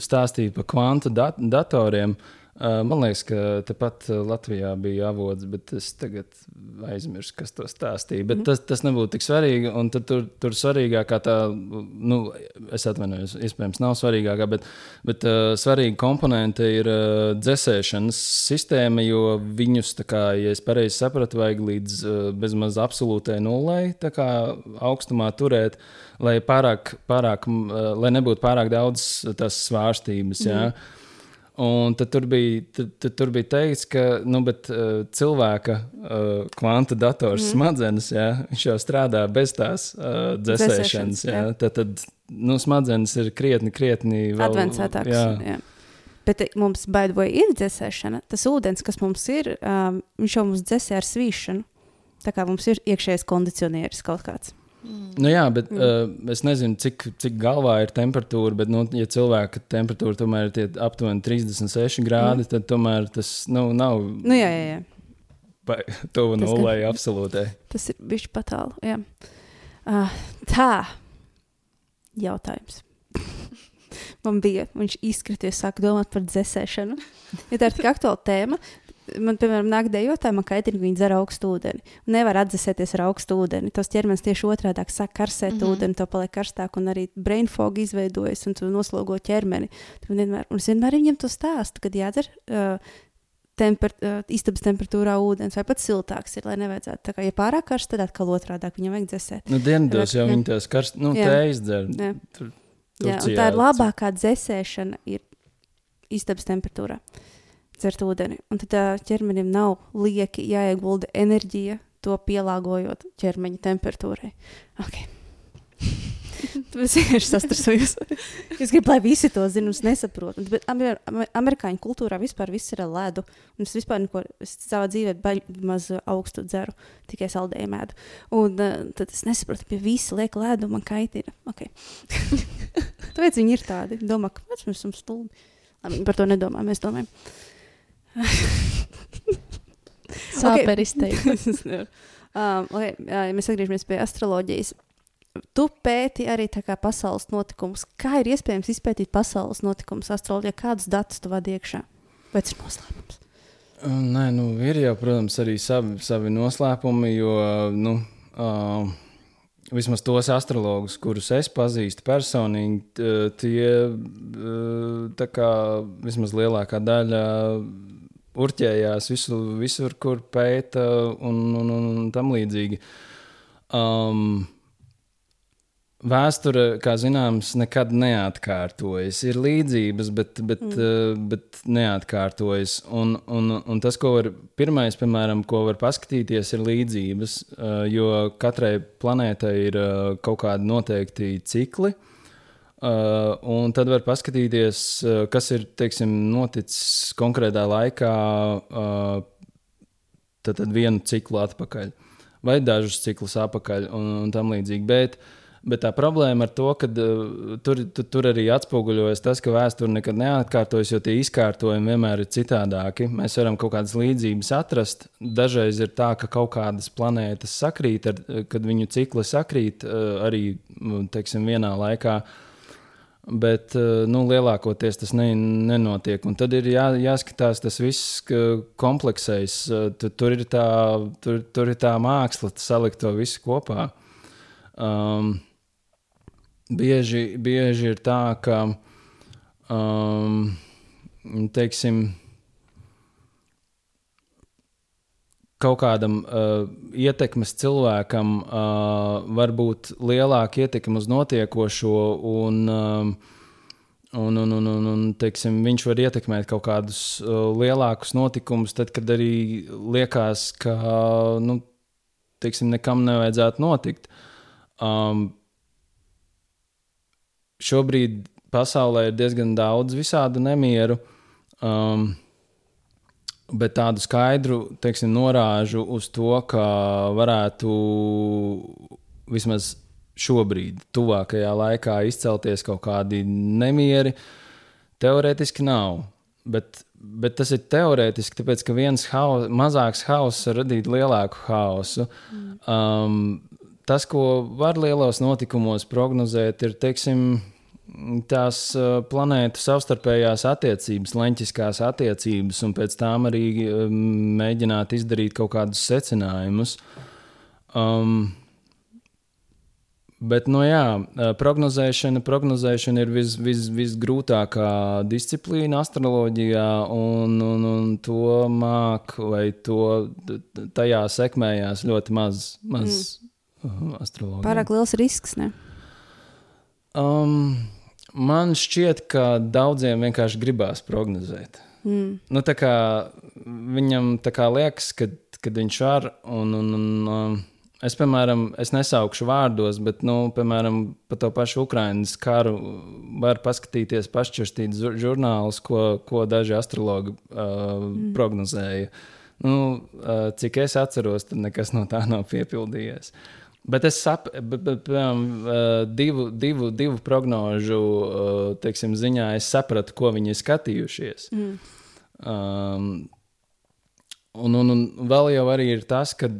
stāstīja par kvantu dat datoriem. Uh, Man liekas, ka tepat Latvijā bija avots, bet es tagad aizmirsu, kas to stāstīja. Bet mm. tas, tas nebūtu tik svarīgi. Tur, tur svarīgākā tā, nu, es atvainojos, iespējams, nav svarīgākā, bet, bet uh, svarīga komponente ir uh, dzēsēšanas sistēma, jo viņus, kā, ja es pareizi sapratu, vajag līdz uh, bezmaz absolūtai nulai augstumā turēt, lai, pārāk, pārāk, uh, lai nebūtu pārāk daudz tās svārstības. Mm. Un tad tur bija, tad, tad tur bija teikts, ka nu, bet, uh, cilvēka uh, kvanta dators mm. smadzenes jā, jau strādā bez tās uh, dzēsēšanas. Jā. Jā. Tad, tad nu, smadzenes ir krietni, krietni advancētākas. Jā. Jā. Bet mums baidot ir dzēsēšana. Tas ūdens, kas mums ir, um, viņš jau mums dzēsē ar svīšanu. Tā kā mums ir iekšējais kondicionieris kaut kāds. Nu, jā, bet mm. uh, es nezinu, cik, cik galvā ir temperatūra. Bet, nu, ja cilvēka temperatūra tomēr ir aptuveni 36 grādi, mm. tad tomēr tas nu, nav. Nu, jā, jā, jā. Tuvu nulē, absolūti. Tas ir bijis patālu. Jā. Uh, tā. Jautājums. Man bija, viņš izkrities, sāka domāt par dzēsēšanu. Ja tā ir tik aktuāla tēma, man, piemēram, nāk dejotāji, man kaitina, ka viņi dzer augstu ūdeni. Nevar atdzesēties ar augstu ūdeni. Tas ķermenis tieši otrādi sāk karsēt mm -hmm. ūdeni, to paliek karstāk, un arī brain fog izveidojas, un tu noslogo ķermeni. Vienmēr, un es vienmēr viņam to stāstu, kad jādzer. Uh, temper, uh, istabas temperatūrā ūdens, vai pat siltāks ir, lai nevajadzētu. Tā kā, ja pārāk karsts, tad atkal otrādi viņam vajag dzēsēt. Nu, dienvidos jau Jā. viņi tās karst, nu, Jā. tējas dzer. Jā. Tur, Jā, un Turcijā tā ir labākā dzēsēšana, ir istabas temperatūrā. Dzert ūdeni. Un tad ķermenim nav lieki jāiegulda enerģija, to pielāgojot ķermeņa temperatūrai. Okay. Tas vienkārši sastrādājos. Es gribu, lai visi to zinātu, un es nesaprotu. Bet amer, amer, amerikāņu kultūrā vispār viss ir ar ledu. Un es vispār neko es savā dzīvē baigi maz augstu dzeru, tikai saldējumu ēdu. Un uh, tad es nesaprotu, pie visi liek ledu, man kaitina. Okay. Tāpēc viņi ir tādi. Domā, ka mēs esam stulbi. Viņi par to nedomā, mēs domājam. Sāpēr izteikt. um, okay, jā, ja mēs atgriežamies pie astroloģijas. Tu pēti arī tā kā pasaules notikumus. Kā ir iespējams izpētīt pasaules notikumus astroloģijā? Kādus datus tu vadi iekšā? Vai tas ir noslēpums? Nē, nu, ir jau, protams, arī savi, savi noslēpumi, jo nu, uh, vismaz tos astrologus, kurus es pazīstu personīgi, tie uh, tā kā vismaz lielākā daļa urķējās visu, visur, kur pēta un, un, un, tam līdzīgi. Um, Vēsture, kā zināms, nekad neatkārtojas. Ir līdzības, bet, bet, mm. uh, bet neatkārtojas. Un, un, un tas, ko var, pirmais, piemēram, ko var paskatīties, ir līdzības. Uh, jo katrai planētai ir uh, kaut kādi noteikti cikli. Uh, un tad var paskatīties, uh, kas ir teiksim, noticis konkrētā laikā, uh, tad, tad vienu ciklu atpakaļ, vai dažus ciklus atpakaļ, un, un tam līdzīgi. Bet, bet tā problēma ar to, ka uh, tur, tur, tur arī atspoguļojas tas, ka vēsture nekad neatkārtojas, jo tie izkārtojumi vienmēr ir citādāki. Mēs varam kaut kādas līdzības atrast. Dažreiz ir tā, ka kaut kādas planētas sakrīt, ar, kad viņu cikli sakrīt uh, arī teiksim, vienā laikā. Bet eh, nu, lielākoties tas ne, nenotiek. Un tad ir jā, jāskatās tas viss ka kompleksais. Eh, Tu, tur, ir tā, tur, tur ir tā māksla, salikt to visu kopā. Um, bieži, bieži ir tā, ka um, teiksim, kaut kādam uh, ietekmes cilvēkam uh, var būt lielāka ietekme uz notiekošo, un, um, un, un, un, un, un teiksim, viņš var ietekmēt kaut kādus uh, lielākus notikumus, tad, kad arī liekas, ka nu, teiksim, nekam nevajadzētu notikt. Um, šobrīd pasaulē ir diezgan daudz visādu nemieru. Um, Bet tādu skaidru teiksim, norāžu uz to, ka varētu vismaz šobrīd, tuvākajā laikā, izcelties kaut kādi nemieri, teorētiski nav. Bet, bet tas ir teorētiski, tāpēc ka viens haus, mazāks hauss var radīt lielāku hausu. Mm. Um, tas, ko var lielos notikumos prognozēt, ir teiksim, tās uh, planētu savstarpējās attiecības, leņķiskās attiecības, un pēc tam arī um, mēģināt izdarīt kaut kādus secinājumus. Um, Bet, nu, jā, uh, prognozēšana, prognozēšana ir vis, vis, visgrūtākā disciplīna astroloģijā, un, un, un to māca vai to tajā sekmējās ļoti maz, maz mm. astroloģija. Pārāk liels risks. Ne? Um, man šķiet, ka daudziem vienkārši gribās prognozēt. Mm. Nu, tā kā viņam tā kā liekas, ka kad viņš var, un, un, un um, es, piemēram, es nesaukšu vārdos, bet, nu, piemēram, par to pašu Ukraiņas karu var paskatīties pašķirstīt žur- žurnālus, ko, ko daži astrologi uh, mm. prognozēja. Nu, uh, cik es atceros, tad nekas no tā nav piepildījies. Bet es uh, divu, divu, divu prognožu uh, teiksim, ziņā, es sapratu, ko viņi ir skatījušies. Mm. Um, un, un, un vēl jau arī ir tas, ka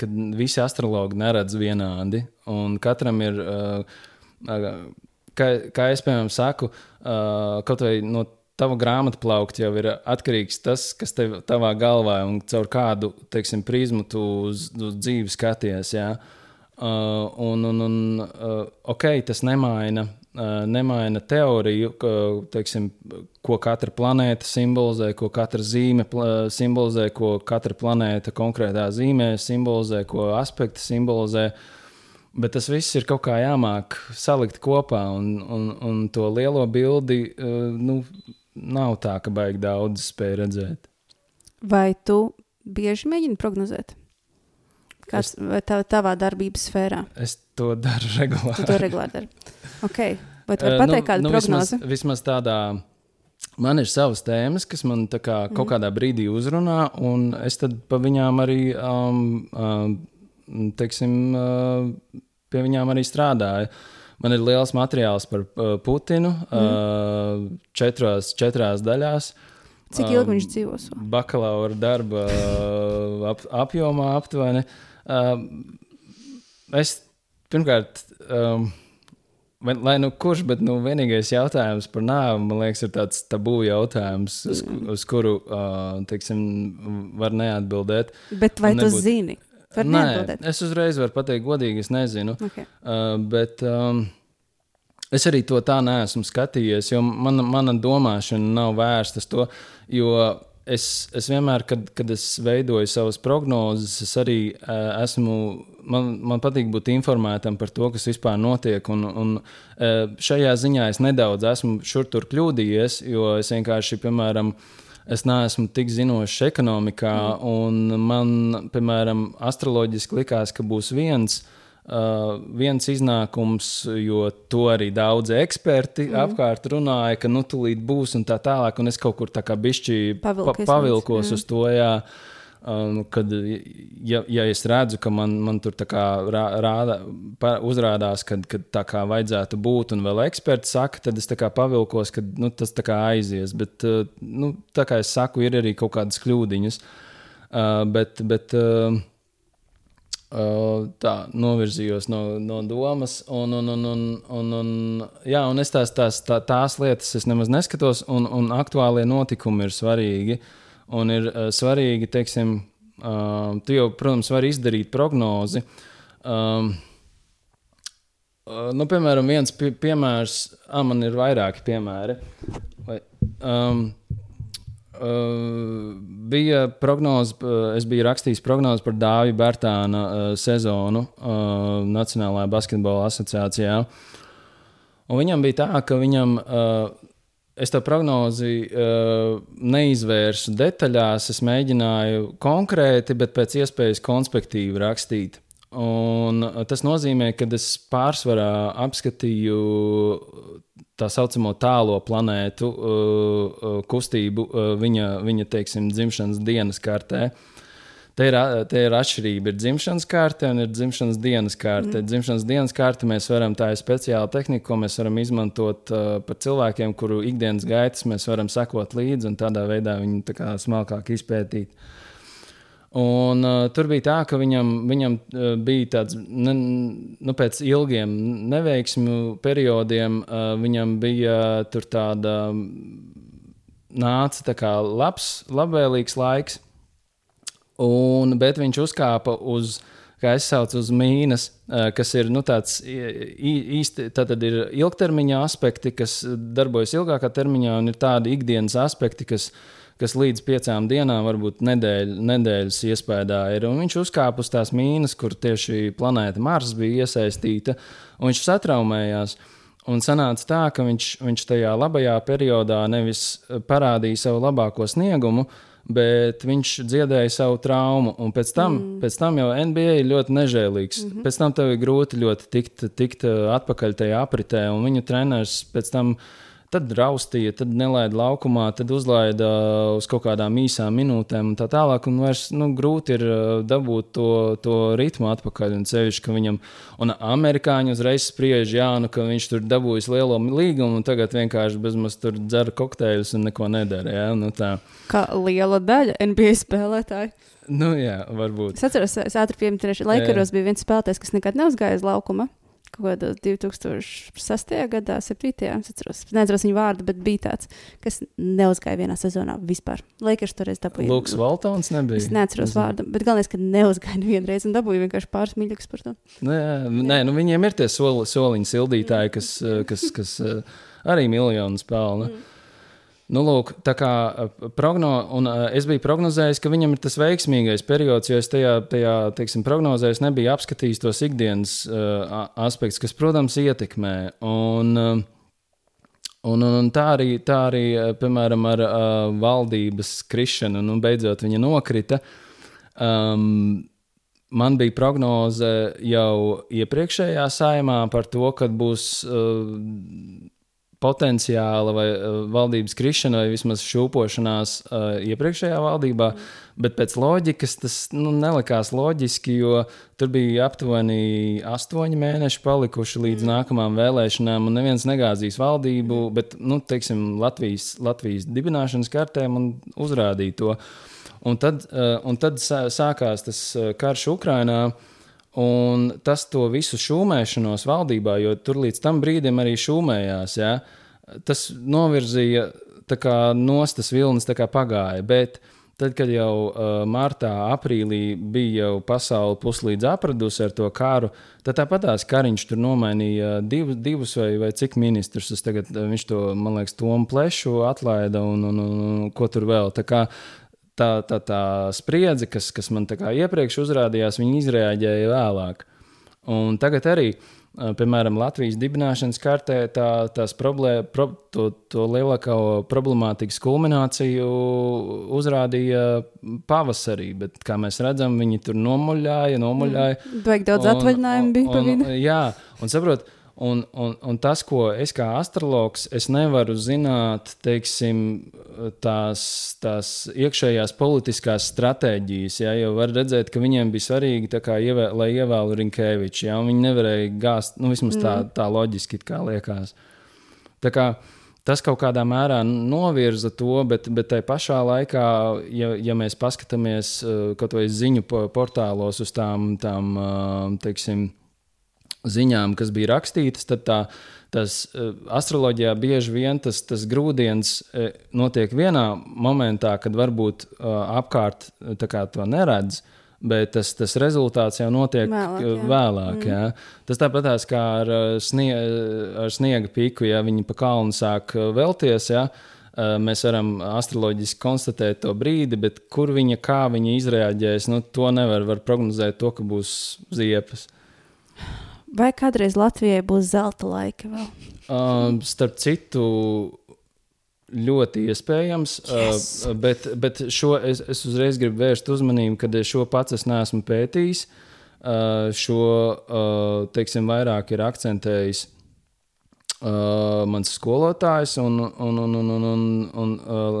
kad visi astrologi neredz vienādi, un katram ir, uh, uh, kā, kā es piemēram saku, uh, kaut vai no tava grāmatu plaukta jau ir atkarīgs tas, kas tev tavā galvā un caur kādu teiksim, prizmu tu uz, uz dzīvi skaties. Jā. Uh, un, un, un uh, ok, tas nemaina uh, nemaina teoriju, ka, teiksim, ko katra planēta simbolizē, ko katra zīme simbolizē, ko katra planēta konkrētā zīmē simbolizē, ko aspekti simbolizē. Bet tas viss ir kaut kā jāmāk salikt kopā, un, un, un to lielo bildi uh, nu, nav tā, ka baigi daudz spēj redzēt. Vai tu bieži mēģini prognozēt? Kāds vai tā, tavā darbības sfērā? Es to daru regulāri. Tu to regulāri dari. Okay. Vai tu vari pateikt, kāda ir prognoze? Vismaz, vismaz tādā. Man ir savas tēmas, kas man kā kaut kādā brīdī uzrunā, un es tad pa viņām arī, um, um, teiksim, uh, pie viņām arī strādāju. Man ir liels materiāls par uh, Putinu, Mhm. uh, četros, četrās daļās. Cik ilgi viņš dzīvos? Bakalaura darba uh, ap, apjomā aptuveni. Uh, es pirmkārt, um, vai, lai nu kurš, bet nu, vienīgais jautājums par nāvi, man liekas, ir tāds tabū jautājums, uz, uz kuru uh, teiksim, var neatbildēt. Bet vai Un tu nebūt- zini? Nē, neatbildēt. es uzreiz varu pateikt, godīgi, es nezinu. Okay. Uh, bet um, es arī to tā neesmu skatījies, jo mana, mana domāšana nav vērsta uz to. Jo es, es vienmēr, kad, kad es veidoju savas prognozes, es arī uh, esmu. Man, man patīk būt informētam par to, kas vispār notiek. Un, un, uh, šajā ziņā es nedaudz esmu šur tur kļūdījies, jo es vienkārši, piemēram, es neesmu tik zinošs ekonomikā, mm. un man, piemēram, astroloģiski likās, ka būs viens. Uh, viens iznākums, jo to arī daudzi eksperti mm. apkārt runāja, ka nu tūlīt būs un tā tālāk, un es kaut kur tā kā bišķi pa, Pavilkies pavilkos uz to, jā. Um, kad, ja, ja es redzu, ka man, man tur tā kā rā, rāda, pa, uzrādās, kad, kad tā kā vajadzētu būt, un vēl eksperti saka, tad es tā kā pavilkos, ka nu, tas tā kā aizies. Bet, uh, nu, tā kā es saku, ir arī kaut kādas kļūdiņas. Uh, bet, bet uh, Uh, tā novirzījos no, no domas, un, un, un, un, un, un, jā, un es tās, tās, tā, tās lietas es nemaz neskatos, un, un aktuālie notikumi ir svarīgi. Un ir uh, svarīgi, teiksim, uh, tu jau, protams, vari izdarīt prognozi. Um, uh, nu, piemēram, viens pie, piemērs, ah, man ir vairāki piemēri. Vai, um, bija prognoze, uh, es biju rakstījis prognozi par Dāviju Bērtāna uh, sezonu Nacionālajā basketbola asociācijā. Un viņam bija tā, ka viņam, es to prognozi neizvērsu detaļās, es mēģināju konkrēti, bet pēc iespējas konspektīvi rakstīt. Un tas nozīmē, ka es pārsvarā apskatīju tā saucamo tālo planētu uh, uh, kustību uh, viņa, viņa teiksim, dzimšanas dienas kartē. Te ir, te ir atšķirība. Ir dzimšanas karte un ir dzimšanas dienas karte. Mm. Dzimšanas dienas karte mēs varam, tā ir speciāla tehnika, ko mēs varam izmantot uh, par cilvēkiem, kuru ikdienas gaitas mēs varam sekot līdzi un tādā veidā viņu tā kā smalkāk izpētīt. Un, uh, tur bija tā, ka viņam, viņam uh, bija tāds, ne, nu, pēc ilgiem neveiksmju periodiem, uh, viņam bija tur tāda, nāca tā kā labs, labvēlīgs laiks, un, bet viņš uzkāpa uz, kā es saucu, uz mīnas, uh, kas ir nu, tāds īsti, tad ir ilgtermiņa aspekti, kas darbojas ilgākā termiņā, un ir tādi ikdienas aspekti, kas kas līdz piecām dienām, varbūt nedēļ, nedēļas iespējā ir. Un viņš uzkāpa uz tās mīnas, kur tieši planēta Mars bija iesaistīta, un viņš satraumējās. Un sanāca tā, ka viņš, viņš tajā labajā periodā nevis parādīja savu labāko sniegumu, bet viņš dziedāja savu traumu. Un pēc tam, mm. pēc tam jau NBA ir ļoti nežēlīgs. Mm -hmm. Pēc tam tev ir grūti ļoti tikt, tikt uh, atpakaļ tajā apritē, un viņu treneris pēc tam tad raustīja, tad nelaida laukumā, tad uzlaida uz kaut kādām īsām minūtēm un tā tālāk. Un vairs nu, grūti ir uh, dabūt to, to ritmu atpakaļ. Un ceļš, ka viņam, un amerikāņi uzreiz spriež, jā, nu, ka viņš tur dabūjis lielo līgumu un tagad vienkārši bezmaz tur dzer kokteļus un neko nedara. Jā, nu, tā. Kā liela daļa NBA spēlētāju. Nu, jā, varbūt. Es atceros, es ātri pieminēju, ka Lakeros bija viens spēlētājs, kas nekad neuzgāja uz laukuma. Kaut kādā 2006. gadā, 7. Es atceros, es neatceros viņa vārdu, bet bija tāds, kas neuzgāja vienā sezonā vispār. Lakers toreiz dabūja. Lūks Valtons nebija. Es neatceros Nezinu. vārdu, bet galvenais, ka neuzgāja nevienreiz un dabūja vienkārši pāris mīļākus par to. Nē, nē nu viņiem ir tie soli, soliņu sildītāji, kas, eh, kas, kas eh, arī miljonus pelna. Mm. Nu, lūk, tā kā eh, progno, un, uh, es biju prognozējis, ka viņam ir tas veiksmīgais periods, jo es tajā, tajā teiksim, prognozē es nebiju apskatījis tos ikdienas uh, aspektus, kas, protams, ietekmē. Un, uh, Un, un, un tā arī, tā arī piemēram, ar uh, valdības krišanu, un beidzot viņa nokrita. Um, man bija prognoze jau iepriekšējā saimā par to, ka būs uh, potenciāla vai uh, valdības krišana, vai vismaz šūpošanās uh, iepriekšējā valdībā. Bet pēc loģikas tas nu, nelikās loģiski, jo tur bija aptuveni astoņi mēneši palikuši līdz nākamajām vēlēšanām, un neviens negāzīs valdību, bet nu, teiksim, Latvijas, Latvijas dibināšanas kartē man uzrādīja to. Un tad, uh, un tad sā- sākās tas uh, karš Ukrajinā. Un tas to visu šūmēšanos valdībā, jo tur līdz tam brīdim arī šūmējās, ja, tas novirzīja kā nostas vilnis tā kā pagāja. Bet tad, kad jau uh, martā, aprīlī bija jau pasaule puslīdz apradusi ar to karu, tad tāpatās kariņš tur nomainīja divus, divus vai, vai cik ministrus. Tagad, viņš to, man liekas, Tomu Plešu atlaida un, un, un, un ko tur vēl. Tā kā tā, tā, tā spriedze, kas, kas man iepriekš uzrādījās, viņi izrēģēja vēlāk. Un tagad arī, piemēram, Latvijas dibināšanas kartē, tā, tās problēma, pro, to, to lielāko problemātikas kulmināciju uzrādīja pavasarī, bet, kā mēs redzam, viņi tur nomuļāja, nomuļāja. Baigi daudz atvaļinājumu bija pa vidu. Jā, un saprot, un, un, un tas, ko es kā astrologs, es nevaru zināt, teiksim, tās, tās iekšējās politiskās stratēģijas. Jā, jo var redzēt, ka viņiem bija svarīgi, ievē, lai ievēlu Rinkēviču. Un viņi nevarēja gāzt, nu, vismaz tā, tā loģiski liekas. Tā kā tas kaut kādā mērā novirza to, bet, bet tajā pašā laikā, ja, ja mēs paskatāmies uh, kaut vai ziņu po- portālos uz tām, tām uh, teiksim, ziņām, kas bija rakstītas, tad tā, tas uh, astroloģijā bieži vien tas, tas grūdienis uh, notiek vienā momentā, kad varbūt uh, apkārt to neredz. Bet tas, tas rezultāts jau notiek Vēlāk, jā. vēlāk mm. jā. Tas tāpatās kā ar, snie, ar sniega piku, ja viņi pa kalnu sāk vēlties. Uh, Mēs varam astroloģiski konstatēt to brīdi, bet kur viņa, kā viņa izreaģēs, nu, to nevar var prognozēt. To, ka būs ziepes. Vai kādreiz Latvijai būs zelta laika vēl? Um, starp citu, ļoti iespējams, yes. uh, bet, bet šo es, es uzreiz gribu vērst uzmanību, ka šo pats es neesmu pētījis. Uh, šo uh, teiksim, vairāk ir akcentējis uh, mans skolotājs, un, un, un, un, un, un, un uh,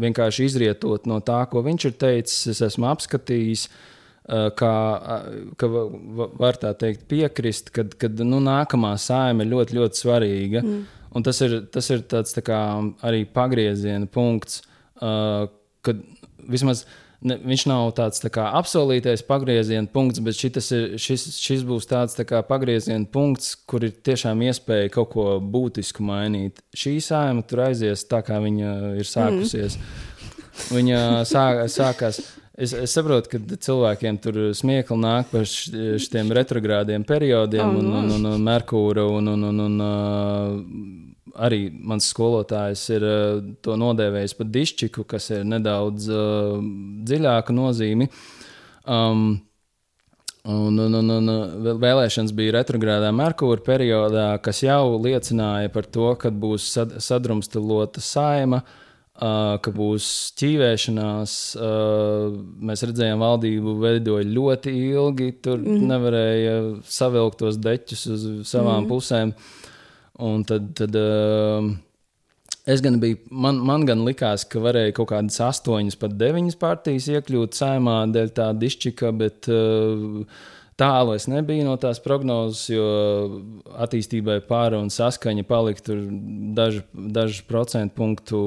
vienkārši izrietot no tā, ko viņš ir teicis, es esmu apskatījis. Uh, kā, uh, ka va- va- var tā teikt, piekrist, ka nu, nākamā sājuma ir ļoti, ļoti svarīga. Mm. Un tas ir, tas ir tāds, tā kā, arī pagrieziena punkts, uh, kad vismaz ne, viņš nav tāds tā kā, absolūtais pagrieziena punkts, bet šitas ir, šis, šis būs tāds tā kā, pagrieziena punkts, kur ir tiešām iespēja kaut ko būtisku mainīt. Šī sājuma tur aizies tā, kā viņa ir sākusies. Mm. Viņa sāk, sākās. Es, es saprotu, ka cilvēkiem tur smieklīgi nāk par šiem retrogrādiem periodiem, Oh, un, un, un, un Merkūra. Un, un, un, un, uh, arī mans skolotājs ir uh, to nodēvējis par dišķiku, kas ir nedaudz uh, dziļāka nozīme. Um, Un, un, un, un vēl- vēlēšanas bija retrogrādā Merkūra periodā, kas jau liecināja par to, ka būs sad, sadrumstalota saima, uh, ka būs ķīvēšanās. Uh, mēs redzējām, valdību veidoja ļoti ilgi. Tur mm. nevarēja savilkt tos deķus uz savām mm. pusēm. Un tad, tad uh, Es gan biju, man, man gan likās, ka varēja kaut kādas astoņas, pat deviņas partijas iekļūt saimā dēļ tāda izčika, bet uh, tālu es nebiju no tās prognozes, jo attīstībai pāri un saskaņa palika tur daži, daži procentu punktu,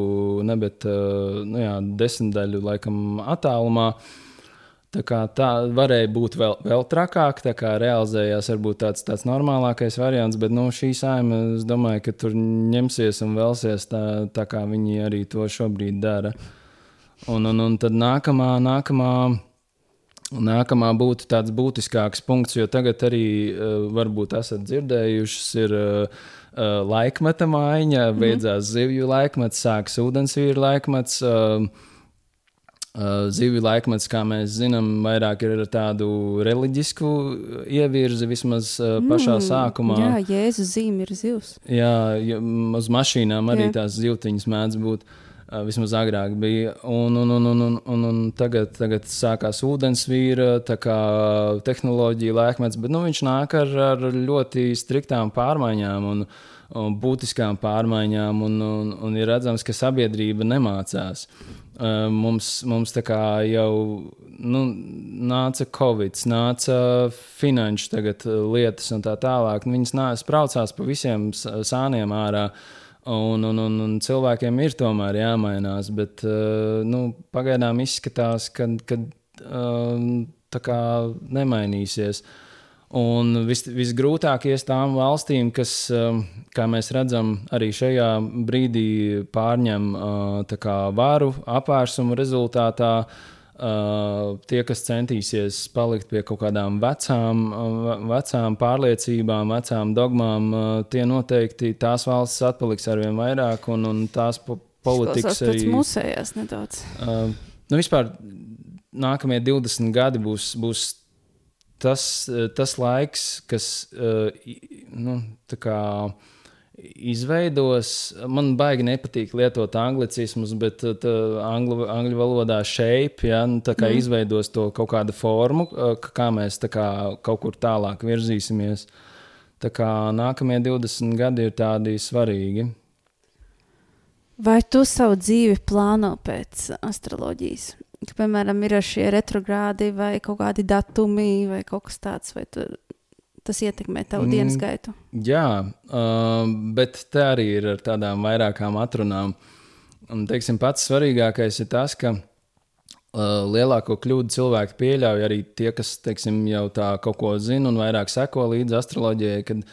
ne, bet uh, nu jā, desmitdaļu laikam attālumā. Tā, kā tā varēja būt vēl, vēl trakāk, tā kā realizējās varbūt tāds, tāds normālākais variants, bet nu, šī saima, es domāju, ka tur ņemsies un vēlsies tā, tā kā viņi arī to šobrīd dara. Un, un, un tad nākamā, nākamā, nākamā būtu tāds būtiskāks punkts, jo tagad arī uh, varbūt esat dzirdējušas, ir uh, laikmeta maiņa, mm -hmm. beidzās zivju laikmets, sākas ūdensvīru laikmets. Uh, Uh, zivju laikmets, kā mēs zinām, vairāk ir ar tādu reliģisku ievirzi vismaz uh, pašā mm, sākumā. Jā, Jēzus zīme ir zivs. Jā, uz mašīnām arī jā. tās zivtiņas mēdz būt. Uh, vismaz agrāk bija. Un, un, un, un, un, un, un tagad, tagad sākās ūdensvīra, tā kā tehnoloģija laikmets, bet nu, viņš nāk ar, ar ļoti striktām pārmaiņām. Un, un būtiskām pārmaiņām, un, un, un ir redzams, ka sabiedrība nemācās. Uh, mums, mums tā kā jau nu, nāca Covid, nāca finanšu uh, lietas un tā tālāk. Viņas nāca spraucās pa visiem sāniem ārā. Un, un, un, un cilvēkiem ir tomēr jāmainās, bet uh, nu, pagaidām izskatās, ka, ka tā kā nemainīsies. Uh, Un vis, visgrūtāk ir tām valstīm, kas, um, kā mēs redzam, arī šajā brīdī pārņem uh, kā, varu apvērsumu rezultātā. Uh, tie, kas centīsies palikt pie kaut kādām vecām, uh, vecām pārliecībām, vecām dogmām, tie noteikti tās valstis atpaliks ar vien vairāk, un, un tās po politikas arī musējās nedaudz. Nu, vispār nākamie 20 gadi būs, būs tas, tas laiks, kas eh, nu, izveidos, man baigi nepatīk lietot anglicismus, bet tā, anglu, angļu valodā shape, ja, nu, mm. izveidos to kaut kādu formu, kā mēs kā, kaut kur tālāk virzīsimies. Tā kā nākamie 20 gadi ir tādi svarīgi. Vai tu savu dzīvi plāno pēc astroloģijas? ka, piemēram, ir šie retrogrādi vai kaut kādi datumi vai kaut kas tāds, vai tu, tas ietekmē tavu mm, dienas gaitu? Jā, uh, bet te arī ir ar tādām vairākām atrunām. Un, teiksim, pats svarīgākais ir tas, ka uh, lielāko kļūdu cilvēki pieļauj arī tie, kas teiksim, jau tā kaut ko zina un vairāk seko līdzi astroloģijai. Kad,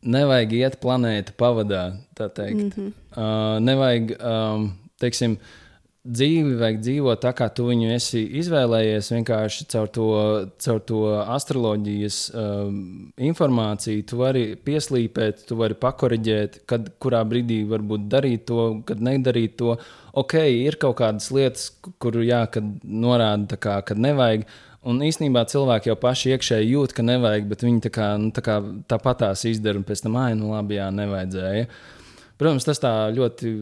Nevajag iet planētu pavadā, tā teikt. Mm -hmm. uh, nevajag, um, teiksim, uh, dzīvi vajag dzīvot tā, kā tu viņu esi izvēlējies. Vienkārši caur to, caur to astroloģijas um, informāciju tu vari pieslīpēt, tu vari pakoriģēt, kad kurā brīdī varbūt darīt to, kad nedarīt to. Ok, ir kaut kādas lietas, kur jā, norāda, kā, kad nevajag. Un īsnībā cilvēki jau paši iekšēji jūt, ka nevajag, bet viņi tā kā, nu, tā kā tāpatās izdara un pēc tam, ah, nu labi, jā, nevajadzēja. Protams, tas tā ļoti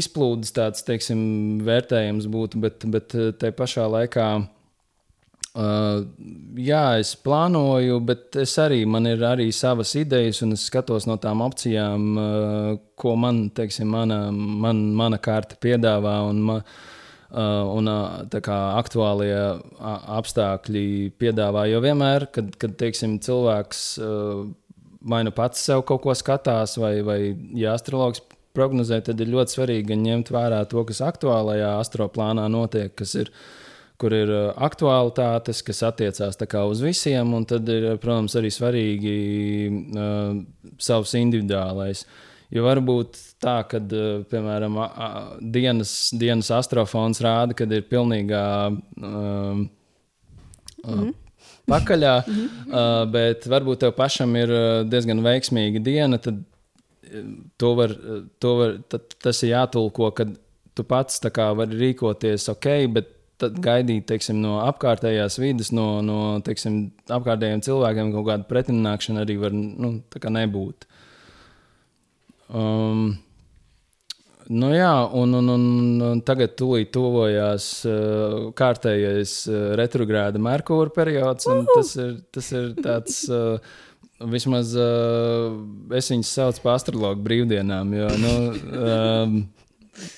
izplūdes tāds teiksim, vērtējums būtu, bet, bet eh, te pašā laikā. Uh, jā, es plānoju, bet es arī, man ir arī savas idejas, un es skatos no tām opcijām, uh, ko man, teiksim, mana, man, mana kārta piedāvā. Un, ma, uh, un kā, aktuālie apstākļi piedāvā. Jo vienmēr, kad, kad teiksim, cilvēks vai nu pats sev kaut ko skatās, vai, vai ja astrologs prognozēt, tad ir ļoti svarīgi ņemt vērā to, kas aktuālajā astroplānā notiek, kas ir, kur ir uh, aktualitātes, kas attiecās uz visiem, un tad ir, protams, arī svarīgi uh, savs individuālais. Jo var būt tā, ka, uh, piemēram, dienas, dienas astrofons rāda, ka ir pilnīgā uh, mm. pakaļā, -hmm. uh, bet varbūt tev pašam ir diezgan veiksmīga diena. Tad to var, to var, tas ir jātulko, ka tu pats vari rīkoties ok, bet tad gaidīt teiksim, no apkārtējās vidas, no, no teiksim, apkārtējiem cilvēkiem kaut kāda pretimnākšana arī var nu, nebūt. Um, Nu jā, un, un, un, un tagad tūlīt tuvojās uh, kārtējais uh, retrogrāda Merkūra periods. Tas ir, tas ir tāds uh, Vismaz uh, es viņus saucu par astrologu brīvdienām, jo nu, um,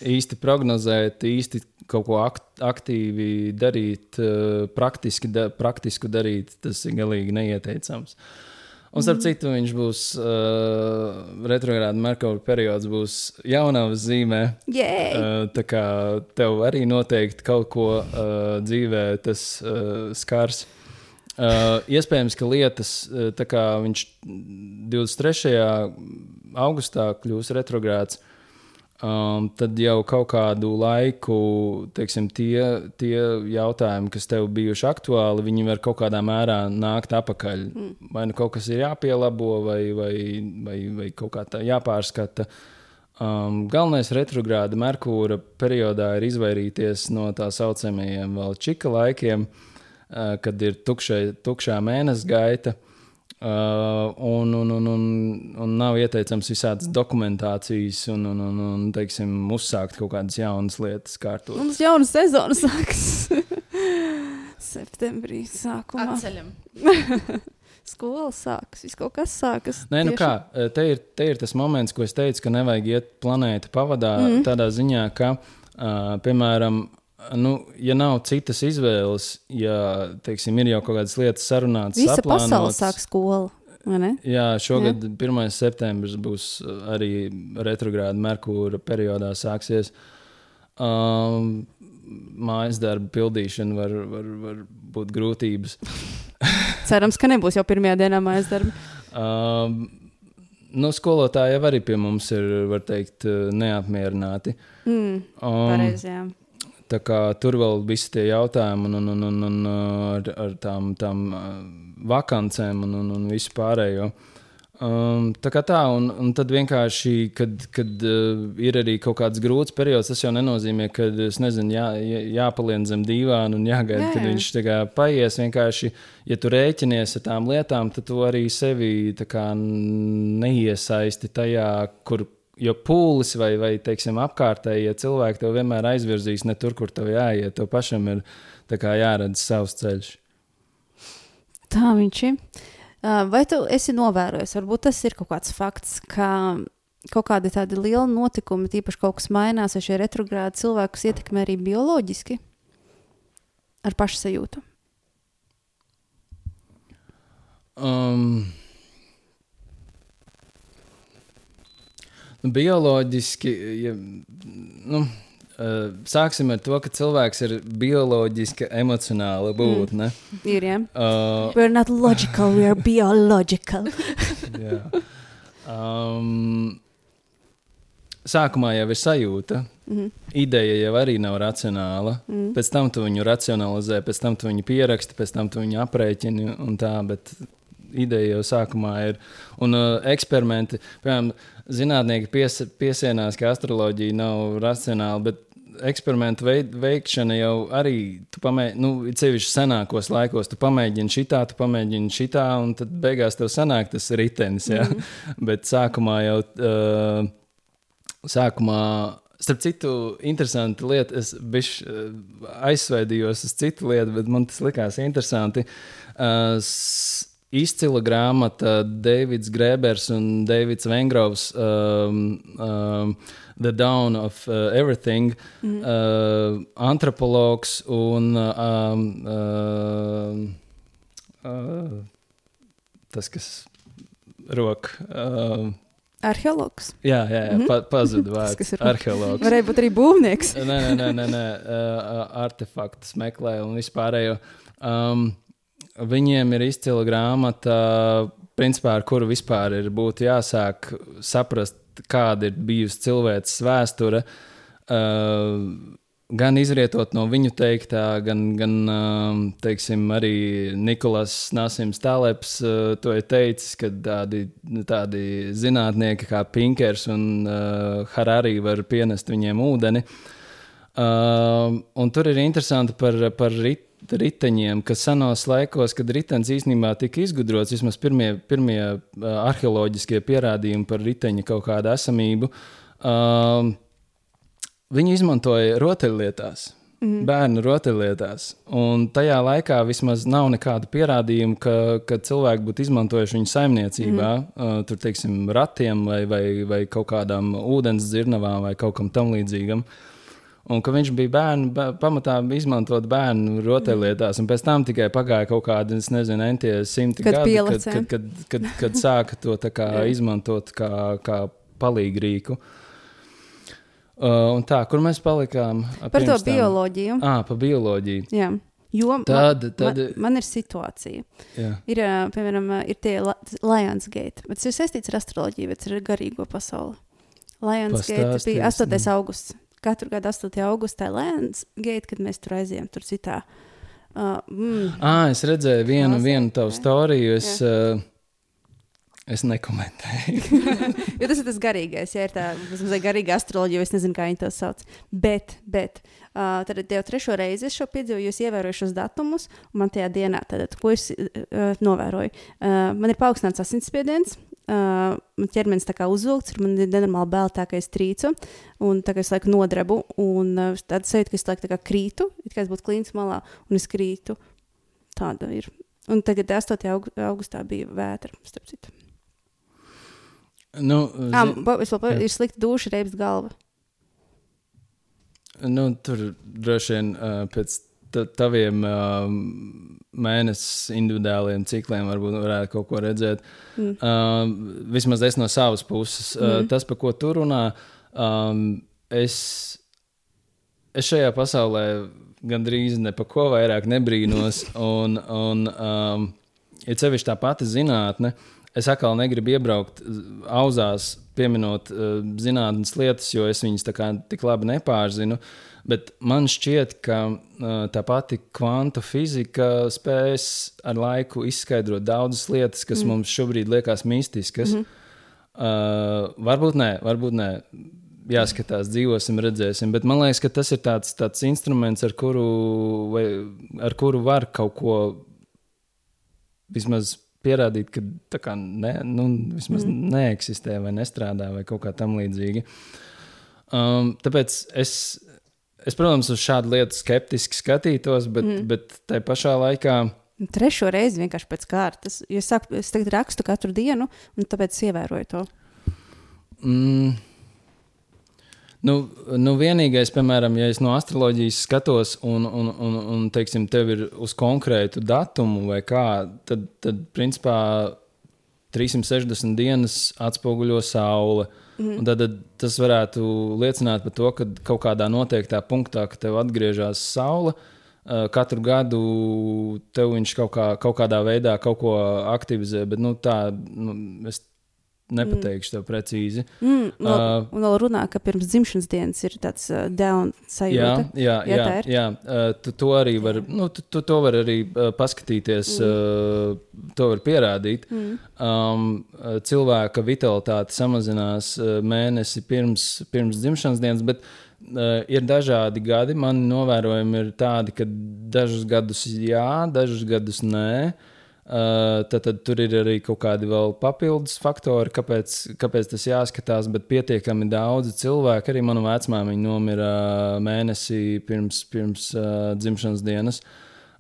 īsti prognozēt, īsti kaut ko akt, aktīvi darīt, uh, praktiski da, praktisku darīt, tas ir galīgi neieteicams. Un, starp citu, viņš būs uh, retrogrāda Merkura periods, būs jaunavas zīmē. Yay! Uh, tā kā tev arī noteikti kaut ko uh, dzīvē tas uh, skars. Uh, iespējams, ka lietas, uh, kā viņš 23. augustā kļūs retrogrāds, um, tad jau kaut kādu laiku teiksim, tie, tie jautājumi, kas tev bijuši aktuāli, viņi var kaut kādā mērā nākt atpakaļ. Mm. Vai nu kaut kas ir jāpielabo, vai, vai, vai, vai kaut kā tā jāpārskata. Um, galvenais retrogrāda Merkūra periodā ir izvairīties no tā saucamajiem vēl čika laikiem, uh, kad ir tukšai, tukšā mēnesa gaita. Uh, un, un, un, un, un nav ieteicams visādas dokumentācijas, un, un, un, un teiksim, uzsākt kaut kādas jaunas lietas, kārtot. Mums jauna sezona sākas septembrī sākumā. Atceļam. Skola sākas, viss kaut kas sākas. Nē, nu Tieši- kā, te ir, te ir tas moments, ko es teicu, ka nevajag iet planētu pavadā mm. tādā ziņā, ka, uh, piemēram, nu, ja nav citas izvēles, ja, teiksim, ir jau kaut kādas lietas sarunātas, Visa pasaule sāk skolu. Jā, šogad Jā. 1. septembris būs arī retrogrāda Merkūra periodā sāksies. Um, mājas darba pildīšana var, var, var būt grūtības. Cerams, ka nebūs jau pirmajā dienā mājas darba. Um, nu, skolotāji jau arī pie mums ir, var teikt, neapmierināti. Mm, Um, kā tur vēl visi tie jautājumi, un, un, un, un, un ar, ar tām, tām vakancēm un, un, un visu pārējo. Um, tā kā tā, un, un tad vienkārši, kad, kad uh, ir arī kaut kāds grūts periods, tas jau nenozīmē, ka, es nezinu, jā, jā, jāpalien zem dīvāna un jāgaida, Jā, kad viņš kā paies. Vienkārši, ja tu rēķinies ar tām lietām, tad tu arī sevi kā neiesaisti tajā, kur Jo pūlis vai, vai teiksim, apkārtējie cilvēki tev vienmēr aizvirzīs ne tur, kur tev jāiet. Tev pašam ir jāredz savs ceļš. Tā viņš ir. Vai tu esi novērojis, varbūt tas ir kaut kāds fakts, ka kaut kādi tādi lieli notikumi, tīpaši kaut kas mainās, vai šie retrogrādi cilvēkus ietekmē arī bioloģiski ar pašsajūtu? Um, nu, bioloģiski, ja, nu, uh, sāksim ar to, ka cilvēks ir bioloģiski emocionāla būtne. Mm. Ir, ja? Uh, We're not logical, we are biological. Jā. Um, sākumā jau ir sajūta. Mm -hmm. Ideja jau arī nav racionāla. Mm -hmm. Pēc tam tu viņu racionalizē, pēc tam tu viņu pieraksti, pēc tam tu viņu aprēķini un tā. Bet ideja jau sākumā ir. Un uh, eksperimenti, piemēram, zinātnieki pies, piesienās, ka astroloģija nav racionāla. Bet eksperimentu veid, veikšana jau arī, tu pamēģini, nu, ceļš senākos laikos, tu pamēģini šitā, tu pamēģini šitā, un tad beigās tev sanāk tas ritenis. Ja? Mm -hmm. Bet sākumā jau, uh, sākumā, starp citu, interesanti lieta, es bišķi uh, aizsveidījos uz citu lietu, bet man tas likās interesanti. Uh, Izcila grāmata Davids Grēbers un Davids Vengrovs. Um, um, The Dawn of uh, Everything, mm. uh, antropologs un uh, um, uh, uh, tas, kas rok. Uh, Arheologs. jā, jā, jā mm -hmm. pa, pazuda Tas, vārds. ir- Arheologs. Varēja būt arī būvnieks. Nē, nē, nē, nē, nē. Uh, artefaktus meklē un vispārējo. Um, viņiem ir izcila grāmata, principā, ar kuru vispār ir būtu jāsāk saprast, kāda ir bijusi cilvēces vēsture. Uh, gan izrietot no viņu teiktā, gan, gan um, teiksim, arī Nikolais Nasims Tāleps uh, to ir teicis, ka tādi, tādi zinātnieki kā Pinkers un uh, Harari var pienest viņiem ūdeni. Uh, un tur ir interesanti par, par rit, riteņiem, ka senos laikos, kad ritenis īstenībā tika izgudrots, vismaz pirmie, pirmie uh, arheoloģiskie pierādījumi par riteņa kaut kādu esamību, uh, viņi izmantoja rotaļlietās. Mm. Bērnu rotaļlietās. Un tajā laikā vismaz nav nekādu pierādījumu, ka, ka cilvēki būtu izmantojuši viņu saimniecībā, mm. uh, tur, teiksim, ratiem vai, vai, vai kaut kādām ūdens dzirnavām vai kaut kam tam līdzīgam. Un ka viņš bija bērnu, bē- pamatā izmantot bērnu rotaļlietās, un pēc tam tikai pagāja kaut kādi, es nezinu, entie simti Kad gadi, kad, kad, kad, kad, kad sāka to kā izmantot kā, kā palīgrīku. Uh, un tā, kur mēs palikām? Par to bioloģiju. Ah, par bioloģiju. Jā. Jo Tad- man, tad- man, man ir situācija. Jā. Ir, piemēram, ir tie la- Lionsgate, bet tas ir saistīts ar astroloģiju, bet tas ir ar garīgo pasauli. Lionsgate Pastāstīsi, bija 8. nu. augusts. Katru gadu 8. augustā ir Lionsgate, kad mēs tur aizējām, tur citā. Uh, mm, Ah, es redzēju vienu, Klasē, vienu tavu storiju. Es, uh, es nekomentēju. jo tas ir tas garīgais, ja ir tā garīga astroloģija, es nezinu, kā viņi to sauc. Bet, bet uh, tad jau trešo reizi es šo piedzīvoju, jo es ievēroju šos datumus, un man tajā dienā, tad, ko es uh, novēroju, uh, man ir paaugstināts asinsspiediens. Uh, man ķermenis tā kā uzvilkts, man ir nenormāli bail tā, ka es trīcu, un tā kā es laiku nodrebu, un uh, tad sajūta, ka es laiku tā kā krītu, it kā es būtu klīns malā, un es krītu. Tāda ir. Un tagad 8. aug- augustā bija vētra, starp citu. nu, Ah, zi- pa, es vēl pa, jā. ir slikti duša, reibs galva. nu, tur droši vien uh, pēc taviem uh, mēnesis individuāliem cikliem varbūt varētu kaut ko redzēt. Mm. Uh, vismaz es no savas puses. Uh, Mhm. tas, par ko tu runā, um, es, es šajā pasaulē gandrīz ne par ko vairāk nebrīnos. Un, un um, ir sevišķi tā pati zinātne. Es atkal negribu iebraukt uh, auzās, pieminot uh, zinātnes lietas, jo es viņas tā kā tik labi nepārzinu. Bet man šķiet, ka uh, tā pati kvantu fizika spēs ar laiku izskaidrot daudzas lietas, kas mm. mums šobrīd liekas mistiskas. Mm -hmm. uh, varbūt nē, varbūt nē. Jāskatās, dzīvosim, redzēsim. Bet man liekas, ka tas ir tāds, tāds instruments, ar kuru, vai, ar kuru var kaut ko vismaz pierādīt, ka tā kā ne, nu, vismaz mm. neeksistē vai nestrādā vai kaut kā tam līdzīga. Um, tāpēc es, es, protams, uz šādu lietu skeptiski skatītos, bet, mm. bet tai pašā laikā. Trešo reizi vienkārši pēc kārtas. Es, saku, es tagad rakstu katru dienu, un tāpēc ievēroju to. Mm, Nu, nu vienīgais, piemēram, ja es no astroloģijas skatos, un, un, un, un teiksim, tev ir uz konkrētu datumu vai kā, tad, tad principā 360 dienas atspoguļo saule. Mm. Tad, tad tas varētu liecināt par to, ka kaut kādā noteiktā punktā, kad tev atgriežas saule, uh, katru gadu tev viņš kaut, kā, kaut kādā veidā kaut ko aktivizē. Bet nu, tā, nu, es nepateikšu tev precīzi. Mm, vēl, Uh, un vēl runā, ka pirms dzimšanas dienas ir tāds uh, down Jā, sajūta. jā, Jā, jā, ir. jā. Uh, tu to arī vari, nu, tu, tu to vari arī uh, paskatīties, mm. uh, to var pierādīt. Mm. Um, uh, cilvēka vitalitāte samazinās uh, mēnesi pirms, pirms dzimšanas dienas, bet uh, ir dažādi gadi. Man novērojumi ir tādi, ka dažus gadus jā, dažus gadus nē. Uh, tad, tad tur ir arī kaut kādi vēl papildus faktori, kāpēc, kāpēc tas jāskatās. Bet pietiekami daudzi cilvēki, arī mana vecmāmiņa nomira uh, mēnesī pirms, pirms uh, dzimšanas dienas.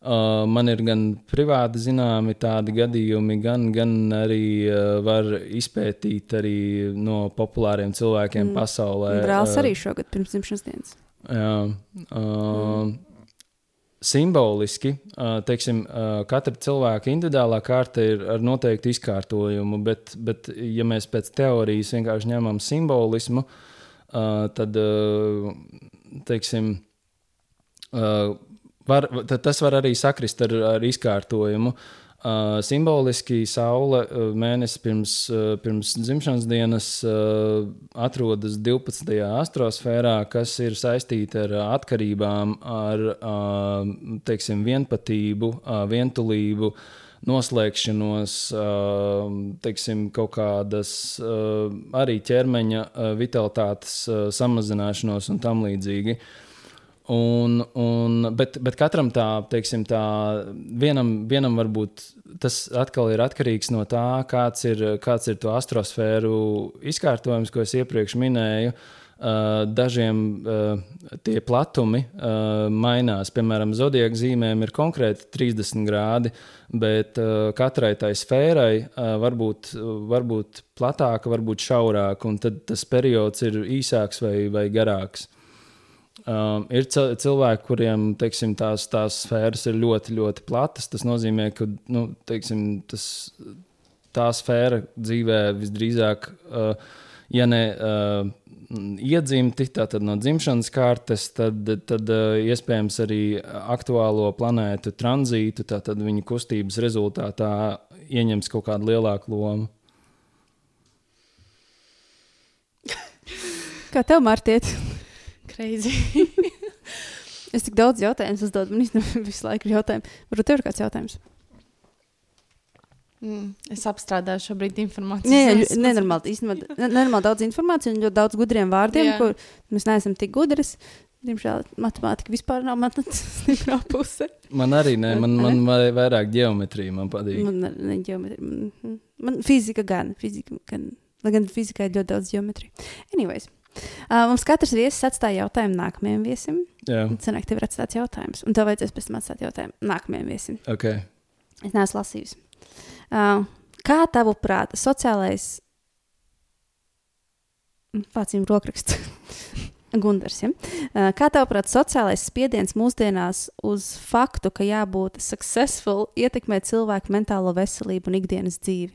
Uh, man ir gan privāti zināmi tādi gadījumi, gan, gan arī uh, var izpētīt arī no populāriem cilvēkiem mm. pasaulē. Brālis Uh, arī šogad pirms dzimšanas dienas. Jā, uh, simboliski, teiksim, katra cilvēka individuālā kārta ir ar noteiktu izkārtojumu, bet, bet ja mēs pēc teorijas vienkārši ņemam simbolismu, tad, teiksim, var, tad tas var arī sakrist ar, ar izkārtojumu. Uh, simboliski saule uh, mēnesi pirms, uh, pirms dzimšanas dienas uh, atrodas 12. astrosfērā, kas ir saistīta ar uh, atkarībām, ar uh, teiksim, vienpatību, uh, vientulību, noslēgšanos, uh, teiksim, kaut kādas uh, arī ķermeņa uh, vitalitātes uh, samazināšanos un tam līdzīgi. Un, un, bet, bet katram tā, teiksim, tā vienam, vienam varbūt tas atkal ir atkarīgs no tā, kāds ir, kāds ir to astrosfēru izkārtojums, ko es iepriekš minēju. Uh, dažiem uh, tie platumi uh, mainās. Piemēram, zodiaka zīmēm ir konkrēti 30 grādi, bet katrai tai sfērai var būt, var būt platāka, var būt šaurāka, un tad tas periods ir īsāks vai, vai garāks. Um, ir cil- cilvēki, kuriem teiksim, tās, tās sfēras ir ļoti, ļoti platas. Tas nozīmē, ka nu, teiksim, tas, tā sfēra dzīvē visdrīzāk, uh, ja ne uh, iedzimti, no dzimšanas kārtas, tad, tad uh, iespējams arī aktuālo planētu tranzītu, tātad viņa kustības rezultātā ieņems kaut kādu lielāku lomu. Kā tev, Martiet? Crazy. Es tik daudz jautājumu uzdodu. Man īstenībā visu laiku ir jautājumi. Varbūt tev ir kāds jautājums? Mm, es apstrādāju šobrīd informāciju. Nē, Es jā, esmu- nenormāli, īstenībā, ne- nenormāli daudz informācijas un ļoti daudz gudriem vārdiem, Jā. kur mēs neesam tik gudras. Diemžēl matemātika vispār nav mana stiprā puse. Man arī ne, man, man vai- vairāk geometrija man patīk. Man, ne, ne, geometri, man, man fizika gan, fizika gan. Lai gan fizikā ir ļoti daudz geometrijas. Anyways, uh, mums katrs viesis atstāja jautājumu nākamajam viesim. Jā, Cenāk, tev ir atstāts jautājums. Un tev vajadzēs pēc tam atstāt jautājumu nākamajam viesim. ok. Es neesmu lasījusi. Uh, kā tavuprāt, sociālais Vācijam rokraksts. Gundars, ja? Kā tavuprāt, sociālais spiediens mūsdienās uz faktu, ka jābūt successful, ietekmē cilvēku mentālo veselību un ikdienas dzīvi?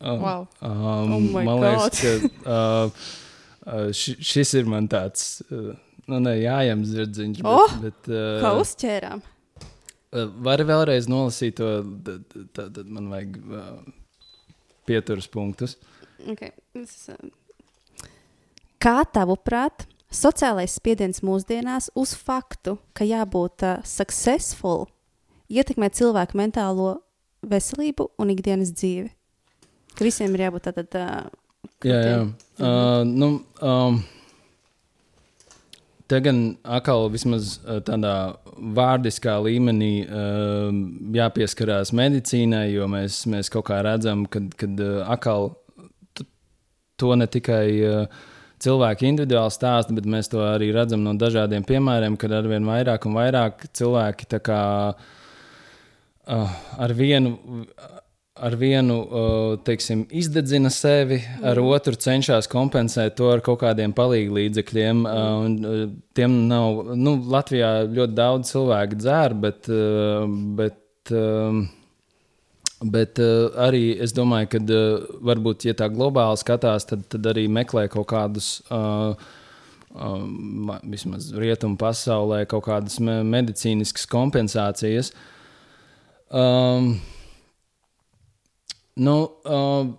Um, Wow. Um, Oh my man God. liekas, ka uh, uh, ši, šis ir man tāds, uh, nu, ne jājams zirdziņš. Oh! bet, bet, uh, Kā uzķērām? Vari vēlreiz nolasīt to, tad, tad, tad man vajag pieturas punktus. Okay. Kā tavuprāt, sociālais spiediens mūsdienās uz faktu, ka jābūt uh, successful, ietekmē cilvēku mentālo veselību un ikdienas dzīvi? Ka visiem ir jābūt tādam. Uh, Jā, jā. Uh, nu, um, te gan atkal vismaz tādā vārdiskā līmenī uh, jāpieskarās medicīnai, jo mēs, mēs kaut kā redzam, ka uh, atkal to ne tikai uh, cilvēki individuāli stāsta, bet mēs to arī redzam no dažādiem piemēriem, kad arvien vairāk un vairāk cilvēki kā uh, ar vienu. Ar vienu uh, teiksim, izdedzina sevi, ar otru cenšas kompensēt to ar kaut kādiem palīdzības līdzekļiem. Uh, uh, tiem nav, nu, Latvijā ļoti daudz cilvēku dzēr, bet, bet um, Bet arī es domāju, ka varbūt, ja tā globāli skatās, tad, tad arī meklē kaut kādus, um, vismaz rietumu pasaulē, kaut kādas me medicīniskas kompensācijas. Um, nu, uh,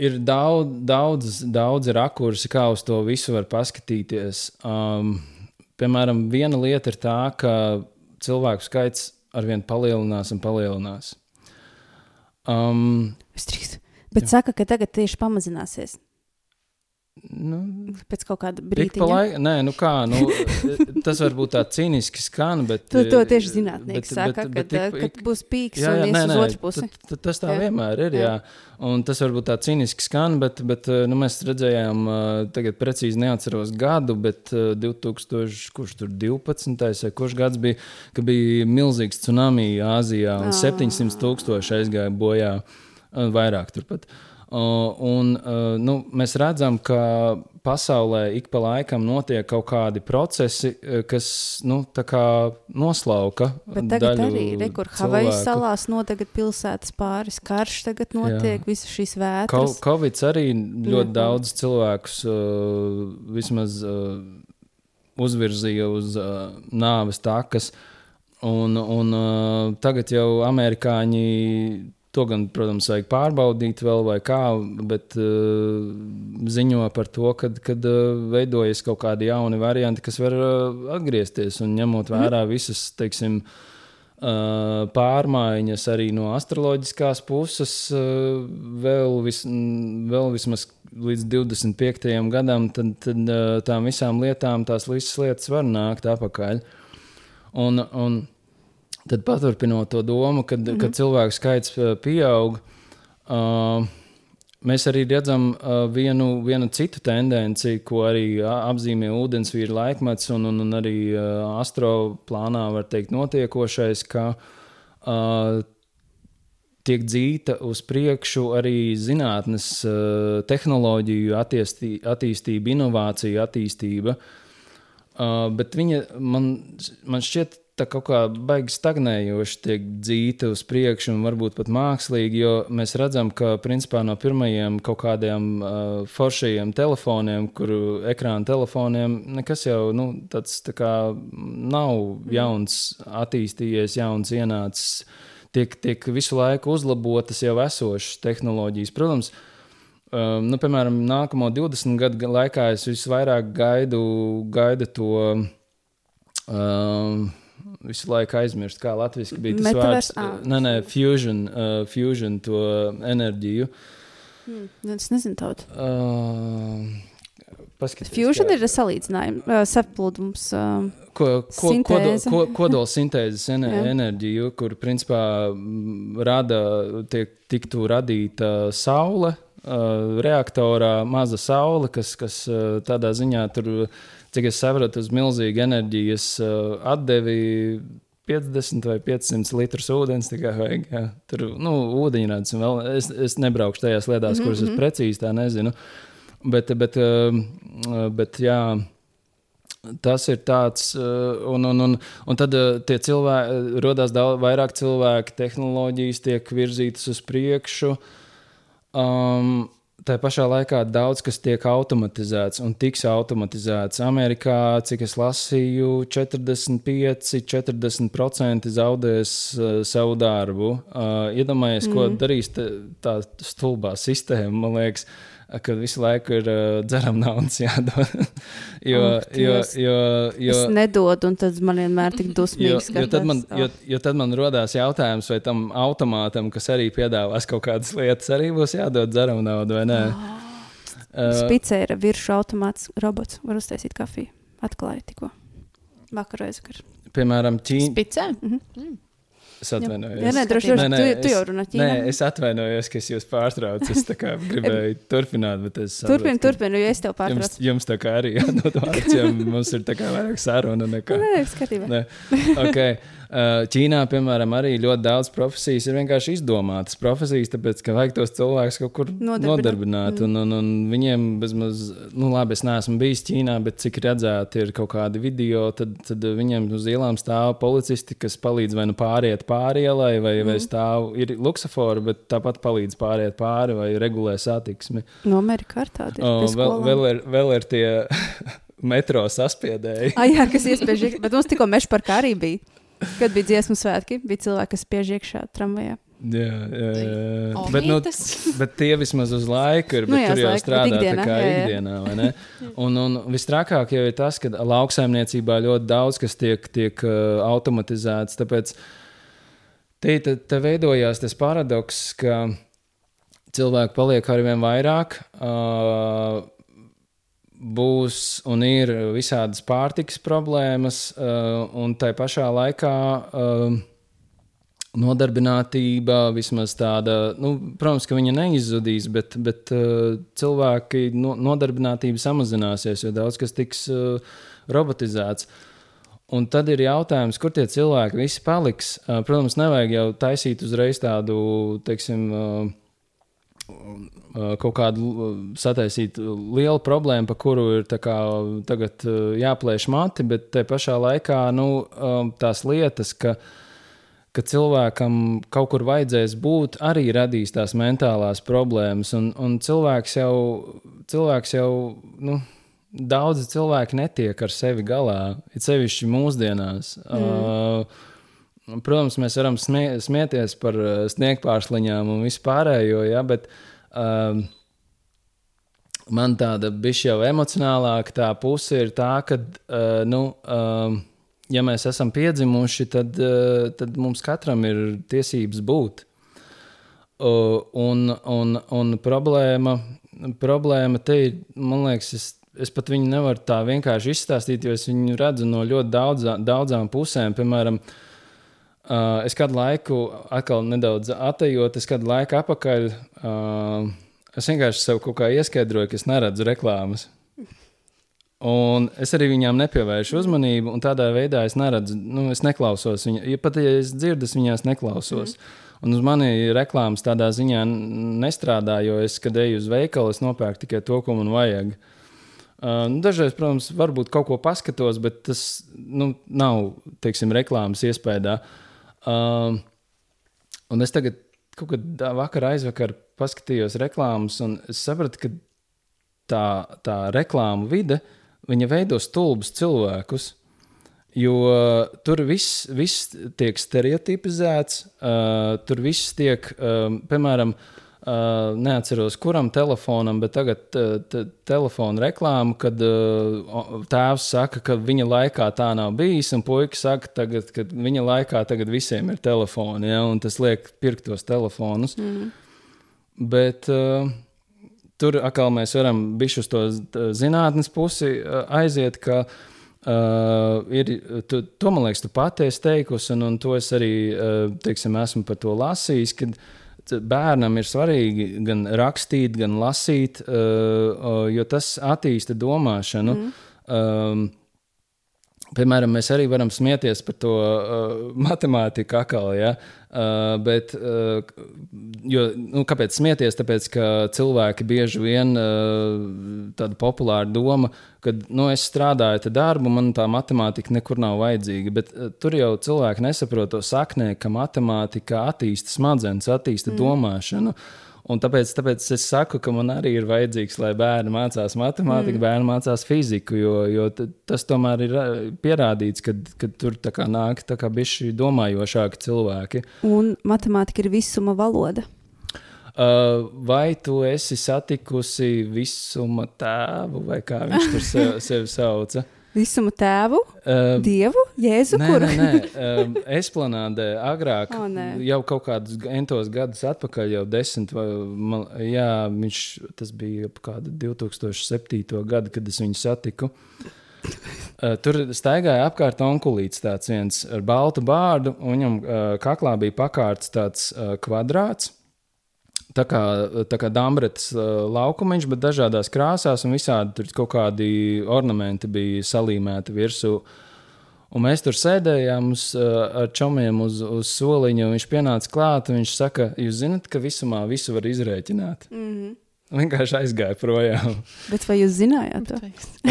ir daudz, daudz, daudz rakursi, kā uz to visu var paskatīties. Um, piemēram, viena lieta ir tā, ka cilvēku skaits arvien palielinās un palielinās. Um. Bet Jā. saka, ka tagad tieši pamazināsies. Nu, Pēc kaut kāda brīža. laika, nē, nu kā, nu, tas varbūt tā cīniski skan, bet. To, to eh, tieši zinātnieki bet- saka, bet- bet, kad, ik- kad būs pīks Jā, jā, un nē, ies nē, uz otru pusi. t- t- Tas tā Jā. vienmēr ir. Jā. Jā. Un tas varbūt tā cīniski skan, bet, bet eh, nu, mēs redzējām, eh, tagad precīzi neatceros gadu, bet eh, 2000, kurš tur 12. vai kurš gads bija, ka bija milzīgs tsunami Āzijā un Ā. 700 tūkstoši aizgāja bojā, un vairāk turpat. Uh, un, uh, nu, mēs redzam, ka pasaulē ik pa laikam notiek kaut kādi procesi, eh, kas nu, tā kā noslauka. Bet tagad daļu arī rekur Havaju cilvēku. salās notiek pilsētas pāris, karš tagad notiek, visas šīs vētras. Covid arī ļoti Jā. daudz cilvēkus uh, vismaz uh, uzvirzīja uz uh, nāves takas. Un, un uh, tagad jau amerikāņi to gan, protams, vajag pārbaudīt vēl vai kā, bet uh, ziņo par to, ka uh, veidojas kaut kādi jauni varianti, kas var uh, atgriezties un ņemot vērā visas, teiksim, uh, pārmaiņas arī no astroloģiskās puses, uh, vēl, vis, vēl vismaz līdz 25. gadam, tad, tad uh, tām visām lietām tās visas lietas var nākt atpakaļ. Un, un tad paturpinot to domu, kad, mm -hmm. kad cilvēku skaits uh, pieaug. Uh, Mēs arī redzam uh, vienu, vienu citu tendenci, ko arī apzīmē ūdensvīra laikmets un, un, un arī uh, astroplānā var teikt notiekošais, ka uh, tiek dzīta uz priekšu arī zinātnes, tehnoloģiju attiestī, attīstība, inovāciju attīstība. Bet viņa man, man šķiet, tā kaut kā baigi stagnējoši tiek dzīta uz priekšu, un varbūt pat mākslīgi, jo mēs redzam, ka principā no pirmajiem kaut kādiem uh, foršajiem telefoniem, kuru ekrāna telefoniem, nekas jau nu, tāds tā kā nav jauns, attīstījies, jauns ienācis. Tiek, tiek visu laiku uzlabotas jau esošas tehnoloģijas. Protams, um, nu, piemēram, nākamo 20 gadu laikā es visvairāk gaidu, gaidu to. Um, visu laiku aizmirst, kā latviešu bija tas Metaverse, vārds. Nē, nē, fusion, uh, fusion to enerģiju. Hmm. Es nezinu, tādu. Uh, paskaties, Fusion kā- ir salīdzinājums, uh, saplūdums. Uh, Ko, ko, Sintēze. ko, kodola sintēzes ene, Jā. enerģiju, kur principā rada, tiek, tiktu radīta saule. Uh, reaktorā maza saule, kas, kas uh, tādā ziņā tur, cik es sapratu, uz milzīgu enerģijas uh, atdevi 50 vai 500 litrus ūdens tikai vajag. Jā. Tur nu, ūdeņrads un vēl. Es, es nebraukšu tajās lietās, mm -hmm. kuras es precīzi tā nezinu. Bet, bet, um, bet jā. Tas ir tāds, uh, un, un, un, un tad tie cilvēki, radās daudz vairāk cilvēku, tehnoloģijas tiek virzītas uz priekšu. Um, Tā pašā laikā daudz kas tiek automatizēts un tiks automatizēts. Amerikā, cik es lasīju, 45, 40% zaudēs uh, savu darbu. Uh, iedomājieties, mm. ko darīs tā stulbā sistēma, man liekas, kad visu laiku ir uh, dzeram naudas jādod. jo, Ak, jo, jo, jo, es nedodu, un tad man vienmēr tik Jo, dusmīgs. jo, tad man, jo, jo tad man radās jautājums, vai tam automātam, kas arī piedāvās kaut kādas lietas, arī būs jādod dzeram naudu vai nē. Uh, Spicē ir virsū automāts robots, var uztaisīt kafiju. Atklāja tikko. Vakar aizvakar. piemēram, Ķīna. Spicē? Es atvainojos. Jā, nē, droši vien, Nē, nē, tu, tu jau runā Nē, ķīnā. es atvainojos, ka es jūs pārtraucu. Es gribēju turpināt, bet es. Turpini, turpini, jo es tev Jums, pārtraucu. jums tā kā arī jādod vārds, jo mums ir tā kā vairāk saruna nekā. Nē, nē, skatībā. Nē. Okay. Uh, Ķīnā, piemēram, arī ļoti daudz profesijas ir vienkārši izdomātas profesijas, tāpēc, ka vajag tos cilvēkus kaut kur Nodarbināt. nodarbināt. Un, un, un viņiem bezmaz, nu, labi, es neesmu bijis Ķīnā, bet cik redzēti ir kaut kādi video, tad, tad viņiem uz ielām stāv policisti, kas palīdz vai nu pāriet pāri ielai, vai, mm. vai stāv, ir luksafori, bet tāpat palīdz pāriet pāri vai regulē satiksmi. No Amerikas ar tādu. Vēl, vēl, ir, vēl ir tie metro saspiedēji. Ah, jā, kas iespējas, bet mums tikko meža parkā arī bija. Kad bija dziesmu svētki, bija cilvēki, kas spiež iekšā tramvajā. Jā, jā, jā. O, Bet, nu, bet tie vismaz uz laiku ir. Nu Bet jā, tur jau laiku, bet strādā ikdienā, tā kā jā, jā. ikdienā. vai ne? Un, un visstrakāk jau ir tas, ka lauksaimniecībā ļoti daudz kas tiek, tiek uh, automatizēts. Tāpēc te, te, te veidojās tas paradoks, ka cilvēki paliek ar vien vairāk. Uh, Būs un ir visādas pārtikas problēmas, uh, un tai pašā laikā uh, nodarbinātība, vismaz tāda, nu, protams, ka viņa neizzudīs, bet, bet uh, cilvēki no, nodarbinātība samazināsies, jo daudz kas tiks uh, robotizēts. Un tad ir jautājums, kur tie cilvēki visi paliks. Uh, protams, nevajag jau taisīt uzreiz tādu, teiksim, uh, kaut kādu uh, sataisīt lielu problēmu, par kuru ir kā tagad uh, jāplēš mati, bet te pašā laikā nu, um, tās lietas, ka ka cilvēkam kaut kur vajadzēs būt, arī radīs tās mentālās problēmas. Un, un cilvēks jau, cilvēks jau nu, daudzi cilvēki netiek ar sevi galā, it sevišķi mūsdienās. Mm. Uh, protams, mēs varam smie smieties par uh, sniegpārsliņām un vispārējo, ja, bet uh, man tāda bišķi jau emocionālāka tā puse ir tā, ka, uh, nu, uh, ja mēs esam piedzimuši, tad, uh, tad mums katram ir tiesības būt. Uh, un, un, un problēma, problēma te ir, man liekas, es, es pat viņu nevaru tā vienkārši izstāstīt, jo es viņu redzu no ļoti daudzā, daudzām pusēm. Piemēram, uh, es kādu laiku, atkal nedaudz atejot, es kādu laiku atpakaļ. Uh, es vienkārši sev kaut kā ieskaidroju, ka es neredzu reklāmas. Un es arī viņām nepievēršu uzmanību, un tādā veidā es neredzu, nu, es neklausos viņu. Ja pat ja es dzirdu, es viņās neklausos. Mm. Un uz mani reklāmas tādā ziņā nestrādā, jo es, kad eju uz veikalu, es nopērku tikai to, ko man vajag. Uh, nu, dažreiz, protams, varbūt kaut ko paskatos, bet tas nu, nav, teiksim, reklāmas iespējā. Uh, un es tagad kaut kādā vakarā aizvakar paskatījos reklāmas, un es sapratu, ka tā, tā reklāmu vide veido stulbus cilvēkus. Jo tur viss, viss tiek stereotipizēts, uh, tur viss tiek, um, piemēram, uh, neatceros, kuram telefonam, bet tagad uh, telefona reklāma, kad uh, tēvs saka, ka viņa laikā tā nav bijis, un puika saka, tagad, ka viņa laikā tagad visiem ir telefoni, ja, un tas liek pirkt tos telefonus. Mm. Bet uh, tur atkal mēs varam bišķi uz to zinātnes pusi uh, aiziet, ka uh, Uh, ir, tu, to man liekas, tu pati esi teikusi, un, un to es arī uh, teiksim, esmu par to lasījis. Bērnam ir svarīgi gan rakstīt, gan lasīt, uh, jo tas attīsta domāšanu. Mm. Um, Piemēram, mēs arī varam smieties par to uh, matemātiku, akāli, ja? uh, bet uh, jo, nu, kāpēc smieties? Tāpēc, ka cilvēki bieži vien uh, tāda populāra doma, ka nu, es strādāju te darbu, man tā matemātika nekur nav vajadzīga. Bet uh, tur jau cilvēki nesaprot to saknē, ka matemātika attīsta smadzenes, attīsta mm. domāšanu. Uh, Un tāpēc, tāpēc es saku, ka man arī ir vajadzīgs, lai bērni mācās matemātiku, mm. bērni mācās fiziku, jo, jo tas tomēr ir pierādīts, ka, ka tur tā nāk tā kā bijuši domājošāki cilvēki. Un matemātika ir visuma valoda. Uh, vai tu esi satikusi visuma tēvu, vai kā viņš tur sev, sevi sauca? Visumu tēvu, uh, dievu, jēzu. Nē, kuru? nē, nē. Uh, Esplanādē agrāk, oh, nē. jau kaut kādus entos gadus atpakaļ, jau desmit, vai, man, jā, viņš, tas bija kāda 2007. gada, kad es viņu satiku. Uh, tur staigāja apkārt onkulīts tāds viens ar baltu bārdu, un viņam uh, kaklā bija pakārts tāds uh, kvadrāts tā kā, tā kā Dāmbretes uh, laukumiņš, bet dažādās krāsās, un visādi tur kaut kādi ornamenti bija salīmēti virsū. Un mēs tur sēdējām uz, ar čomiem uz, uz soliņa, un viņš pienāca klāt, un viņš saka, jūs zinat, ka visumā visu var izrēķināt. Mm -hmm. Vienkārši aizgāja projām. Bet vai jūs zinājāt to?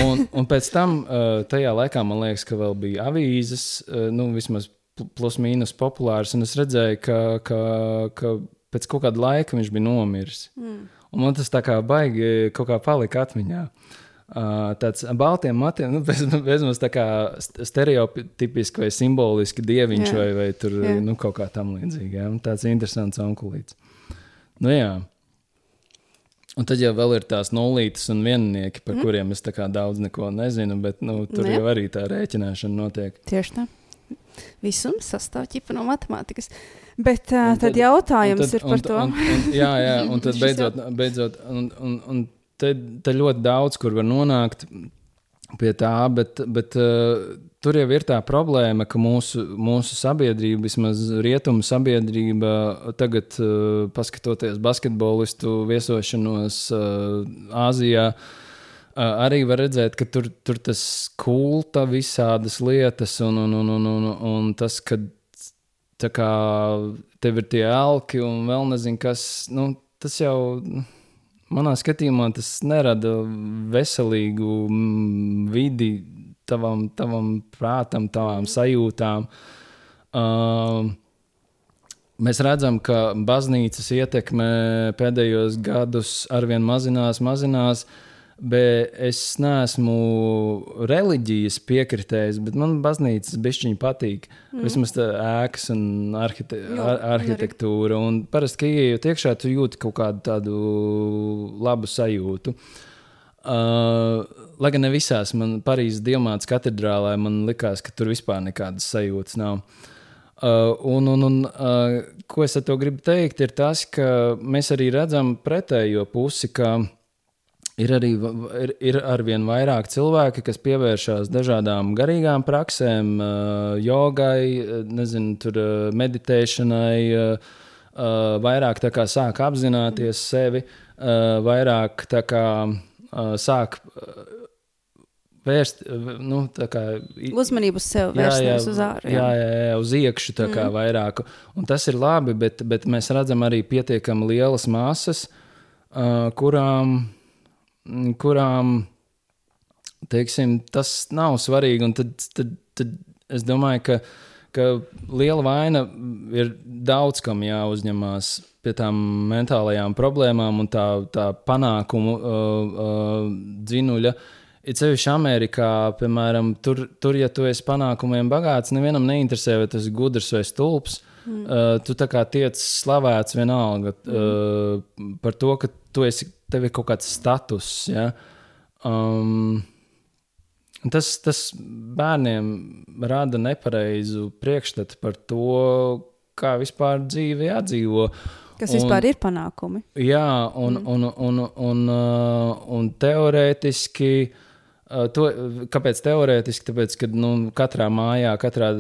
un, un pēc tam, tajā laikā, man liekas, ka vēl bija avīzes, nu, vismaz plus mīnus populārs, un es redzēju, ka, ka, ka pēc kaut kāda laika viņš bija nomiris. Mm. Un man tas tā kā baigi kaut kā palika atmiņā. Uh, tāds baltiem matiem, nu, bez, bez mums tā kā stereotipiski vai simboliski dieviņš jā. vai, vai tur, jā. nu, kaut kā tam līdzīga. Ja? Tāds interesants onkulīts. Nu, jā. Un tad jau ir tās nulītes un viennieki, par mm. kuriem es daudz neko nezinu, bet nu, tur nu, jau arī tā rēķināšana notiek. Tieši tā. Visums sastāv no matemātikas. Bet uh, tad, tad jautājums tad, ir par un, to. Un, un, jā, jā, un tad beidzot, beidzot un, un, un te, te ļoti daudz, kur var nonākt pie tā, bet, bet uh, tur jau ir tā problēma, ka mūsu, mūsu sabiedrība, vismaz rietumu sabiedrība, tagad, uh, paskatoties basketbolistu viesošanos uh, Āzijā, uh, arī var redzēt, ka tur, tur tas kulta visādas lietas un, un, un, un, un, un tas, ka kā tev ir tie elki un vēl nezinu, kas. Nu, tas jau manā skatījumā tas nerada veselīgu mm, vidi tavam, tavam prātam, tavām sajūtām. Uh, Mēs redzam, ka baznīcas ietekme pēdējos gados arvien mazinās, mazinās. Uh, Bet es neesmu reliģijas piekritējis, bet man baznīcas bišķiņi patīk. Mm. Vismaz tā ēkas un arhite jo, ar arhitektūra. Un parasti, kad ienāc iekšā, tu jūti kaut kādu tādu labu sajūtu. Uh, lai gan ne visās, man Parīzes Diamāts katedrālē man likās, ka tur vispār nekādas sajūtas nav. Uh, un, un, un, uh, ko es ar to gribu teikt, ir tas, ka mēs arī redzam pretējo pusi, ka uh, Ir arī ir, ir arvien vairāk cilvēki, kas pievēršās dažādām garīgām praksēm, jogai, nezinu, tur, meditēšanai, vairāk sāk apzināties sevi, vairāk kā, sāk. Vērst, nu, kā, Uzmanību uz sevi, vērst uz ārā. Jā, jā, jā, uz iekšā tā kā mm. vairāk. Un tas ir labi, bet, bet mēs redzam arī pietiekami lielas masas, uh, kurām kurām teiksim, tas nav svarīgi. Un tad, tad, tad es domāju, ka, ka liela vaina ir daudz kam jāuzņemās pie tām mentālajām problēmām un tā, tā panākumu uh, uh, dzinuļa. Ir sevišķi Amerikā, piemēram, tur, tur, ja tu esi panākumiem bagāts, nevienam neinteresē, vai tas ir gudrs vai stulbs. Mm. Uh, tu tā kā tiec slavēts vienalga mm. uh, par to, ka tu esi, tev ir kaut kāds status. Ja? Um, tas, tas bērniem rada nepareizu priekšstatu par to, kā vispār dzīve jādzīvo. Kas un, vispār ir panākumi? Jā, un, mm. un, un, un, un, un teorētiski uh, Uh, to, kāpēc teorētiski? Tāpēc, ka nu, katrā mājā, katrā,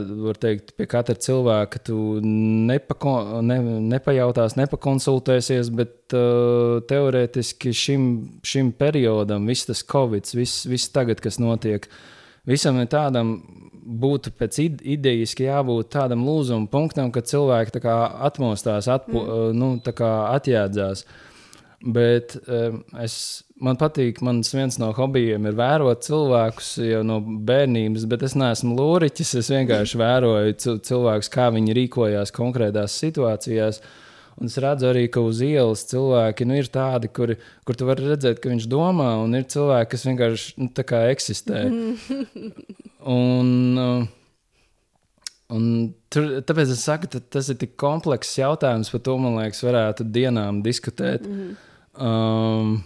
teikt, pie katra cilvēka tu nepako, ne, nepajautās, nepakonsultēsies, bet uh, teorētiski šim, šim periodam, viss tas covid, viss, viss tagad, kas notiek, visam tādam. Būtu pēc idejas, jābūt tādam lūzuma punktam, kad cilvēki atmostās, atpo, mm. Uh, nu, atjēdzās. Bet um, es man patīk, mans viens no hobijiem ir vērot cilvēkus jau no bērnības, bet es neesmu lūriķis. Es vienkārši vēroju cilvēkus, kā viņi rīkojās konkrētās situācijās. Un es redzu arī, ka uz ielas cilvēki nu, ir tādi, kuri, kur tu vari redzēt, ka viņš domā, un ir cilvēki, kas vienkārši nu, eksistē. un, un tur, tāpēc es saku, tas ir tik komplekss jautājums, par to man liekas, varētu dienām diskutēt. Mm -hmm. Um,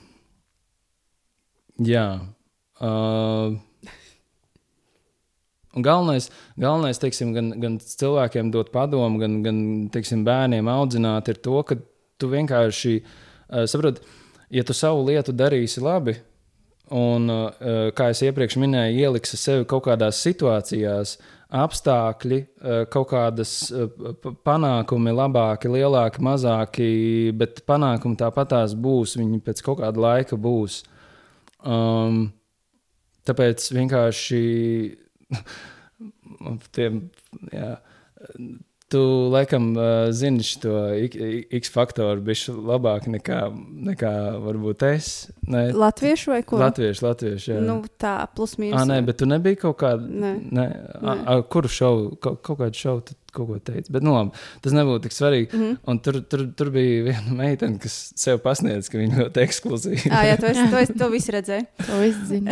Jā. Uh, galvenais, galvenais teiksim, gan, gan cilvēkiem dot padomu, gan, gan teiksim, bērniem audzināt, ir to, ka tu vienkārši uh, saproti, ja tu savu lietu darīsi labi, un, uh, kā jau iepriekš minēju, ieliksi sevi kaut kādās situācijās, apstākļi, uh, kaut kādas uh, panākumi, labāki, lielāki, mazāki, bet panākumi tāpatās būs, viņi pēc kaut kāda laika būs. Um, tāpēc vienkārši tiem, jā, tu laikam uh, zini šo X faktoru bišķi labāk nekā, nekā varbūt es. Ne. Latviešu vai ko? Latviešu, latviešu, jā. Nu, tā, plus mīnus. Ah, nē, bet tu nebija kaut kāda, ne. Ne, nē. A, a, kuru šovu, kaut, kaut kādu šovu tu kaut ko teica. Bet, nu, labi, tas nebūtu tik svarīgi. Mm -hmm. Un tur, tur, tur bija viena meitene, kas sev pasniedz, ka viņa ļoti ekskluzīva. ah, jā, to, es, to, es, to visu redzēju. To visu zinu.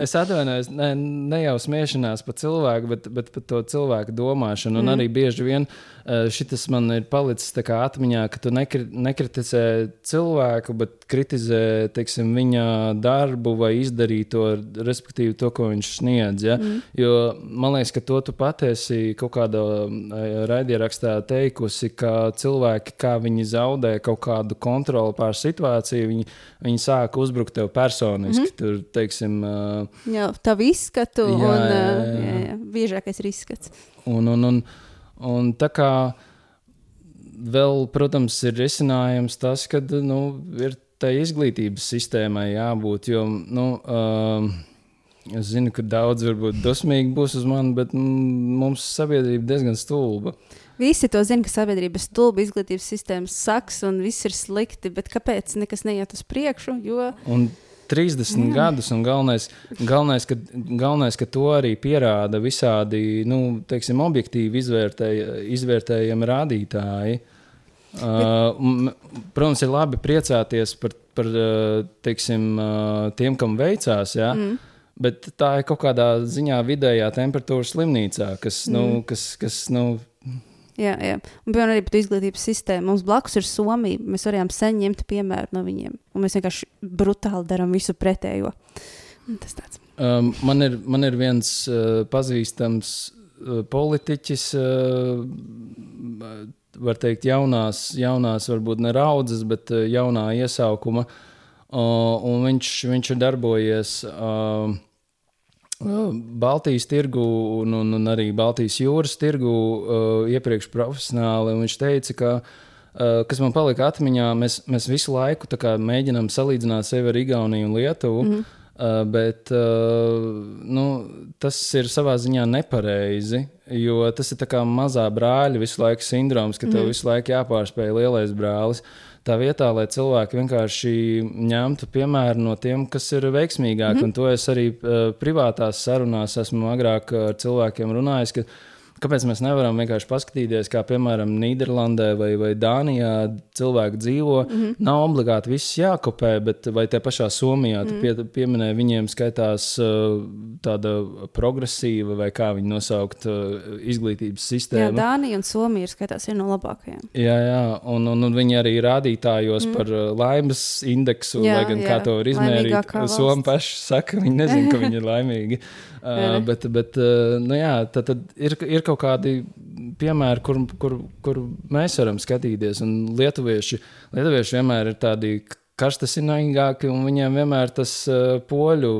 es atvainojos, ne, ne jau smiešanās par cilvēku, bet, bet par to cilvēku domāšanu. Un mm. arī bieži vien šis man ir palicis atmiņā, ka tu nekri, nekritizē cilvēku, bet kritizē teiksim, viņa darbu vai izdarīto, respektīvi to, ko viņš sniedz. Ja? Mm. Jo man liekas, ka to tu patiesi kaut kādā raidierakstā teikusi, ka cilvēki, kā viņi zaudē kaut kādu kontroli pār situāciju, viņi, viņi sāk uzbrukt tev personiski. Mm. Tur, teiksim, uh, jā, tavu izskatu jā, un jā, jā. Jā, jā, biežākais ir izskats. Un, un, un, un tā kā vēl, protams, ir risinājums tas, ka nu, ir tai izglītības sistēmai jābūt. Jo, nu, uh, Es zinu, ka daudz varbūt dosmīgi būs uz mani, bet mums sabiedrība diezgan stulba. Visi to zina, ka sabiedrība stulba, izglītības sistēmas saks un viss ir slikti, bet kāpēc nekas neiet uz priekšu? Jo... Un 30 Jā. gadus, un galvenais, galvenais, ka, galvenais, ka to arī pierāda visādi nu, teiksim, objektīvi izvērtēja, izvērtējami rādītāji. Bet... Uh, protams, ir labi priecāties par, par teiksim, tiem, kam veicās. Ja? Mm. Bet tā ir kaut kādā ziņā vidējā temperatūra slimnīcā, kas, nu, mm. nu, kas, kas nu, Jā, jā. Un, piemēram, arī par izglītības sistēmu. Mums blakus ir Somija. Mēs varējām sen ņemt piemēru no viņiem. Un mēs vienkārši brutāli darām visu pretējo. Tas tāds. Um, man, ir, man ir viens uh, pazīstams uh, politiķis, uh, var teikt, jaunās, jaunās varbūt ne raudzes, bet uh, jaunā iesaukuma. Uh, viņš, viņš ir darbojies. Uh, Baltijas tirgu un, un, un arī Baltijas jūras tirgu uh, iepriekš profesionāli. Viņš teica, ka, uh, kas man palika atmiņā, mēs, mēs visu laiku mēģinām salīdzināt sevi ar Igauniju un Lietuvu. Mm. Uh, bet uh, nu, tas ir savā ziņā nepareizi. Jo tas ir kā mazā brāļa visu laiku sindroms, ka tev mm. visu laiku jāpārspēj lielais brālis. Tā vietā, lai cilvēki vienkārši ņemtu piemēru no tiem, kas ir veiksmīgāki, mm. un to es arī uh, privātās sarunās esmu agrāk ar cilvēkiem runājis. Kāpēc mēs nevaram vienkārši paskatīties, kā piemēram Nīderlandē vai, vai Dānijā cilvēki dzīvo? Mm -hmm. Nav obligāti viss jākopē, bet vai te pašā Somijā mm -hmm. pie, pieminēja, viņiem skaitās uh, tāda progresīva vai kā viņi nosaukt uh, izglītības sistēma. Jā, Dānija un Somija ir skaitās viena no labākajām. Jā, jā, un, un, un viņi arī rādītājos mm. par uh, laimes indeksu, jā, lai gan jā. kā to var izmērīt. Somi paši saka, viņi nezina, ka viņi ir laimīgi. Uh, bet, bet uh, nu jā, tad, tad ir, ir kaut kādi piemēri, kur, kur, kur mēs varam skatīties. Un lietuvieši, lietuvieši vienmēr ir tādi karstasinīgāki, un viņiem vienmēr tas uh, poļu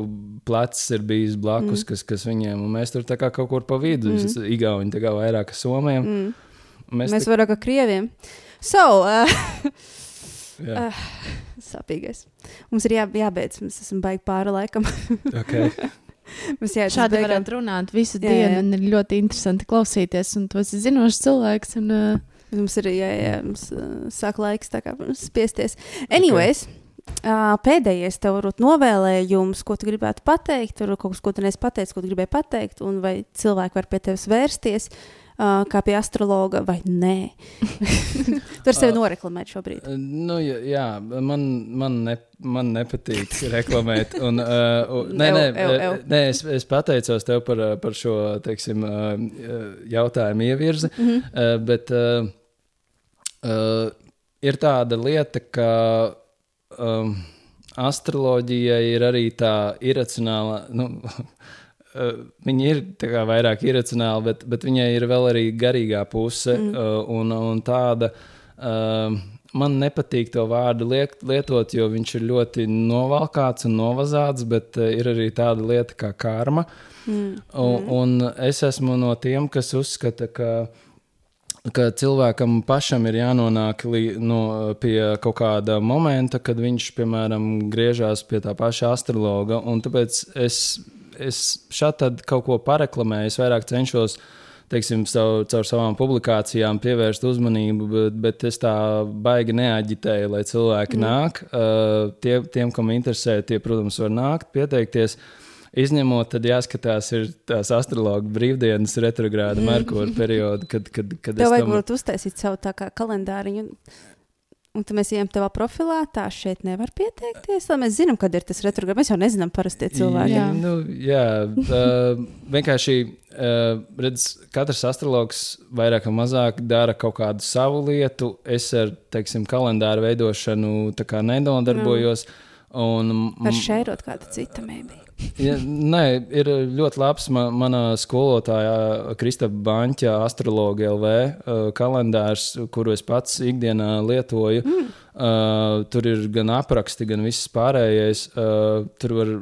plecs ir bijis blakus, mm. kas, kas viņiem, un mēs tur kā kaut kur pa vidu, mm. Igauni tā kā vairāk kā Somijam. Mm. Mēs, mēs tā... vairāk kā Krieviem. So, uh, Jā. uh, sapīgais. Mums ir jā, jābeidz, mēs esam baigi pāri laikam. okay. Mums jā, Šādi beigām... varētu runāt visu jā, dienu, jā. un ir ļoti interesanti klausīties. Un tu esi zinošs cilvēks. Un, uh... Mums ir jā, jā, mums, uh, sāk laiks kā, spiesties. Anyways. Okay. Uh, pēdējais tev varbūt novēlējums, ko tu gribētu pateikt, vai kaut kas, ko tu neesi pateicis, ko tu gribēji pateikt, un vai cilvēki var pie tevis vērsties. Uh, uh, kā pie astrologa, vai nē? Tur sevi noreklamēt šobrīd. Uh, nu, jā, man, man, ne, man nepatīk reklamēt. Un, uh, nē, nē, ew, ew, ew. nē es, es pateicos tev par, par šo teiksim, jautājumu ievirzi. Mm -hmm. uh, bet uh, uh, ir tāda lieta, ka. Um, astroloģija ir arī tā iracionāla, nu, uh, viņi ir kā, vairāk iracionāli, bet, bet viņai ir vēl arī garīgā puse mm. uh, un, un tāda. Uh, Man nepatīk to vārdu liek, lietot, jo viņš ir ļoti novalkāts un novazāts, bet uh, ir arī tāda lieta kā karma. Mm. Un, mm. un es esmu no tiem, kas uzskata, ka ka cilvēkam pašam ir jānonāk li, no, pie kaut kāda momenta, kad viņš, piemēram, griežās pie tā paša astrologa. Tāpēc es es šādi kaut ko pareklamēju, es vairāk cenšos. Teiksim, savu, caur savām publikācijām pievērst uzmanību, bet, bet es tā baigi neaģitēju, lai cilvēki mm. nāk. Uh, tie, tiem, kam interesē, tie, protams, var nākt, pieteikties. Izņemot, tad jāskatās, ir tās astroloģijas brīvdienas, retrogrāda mm. Merkūra perioda, kad, kad, kad Tev vajag tam... uztaisīt savu tā kā kalendāriņu. Un tad mēs ejam tavā profilā, tā šeit nevar pieteikties. Lai mēs zinām, kad ir tas retrogrāds. Mēs jau nezinām, parasti cilvēki. Jā, nu, jā uh, vienkārši uh, redz, katrs astrologs vairāk vai mazāk dara kaut kādu savu lietu. Es ar teiksim, kalendāru veidošanu nedodarbojos. Un, Ar šērot kādu citu mēbī. Ja, nē, ir ļoti labs man, mana skolotāja Kristapa Banča, astrologa LV uh, kalendārs, kuru es pats ikdienā lietoju. Mm. Uh, tur ir gan apraksti, gan viss pārējais. Uh, tur var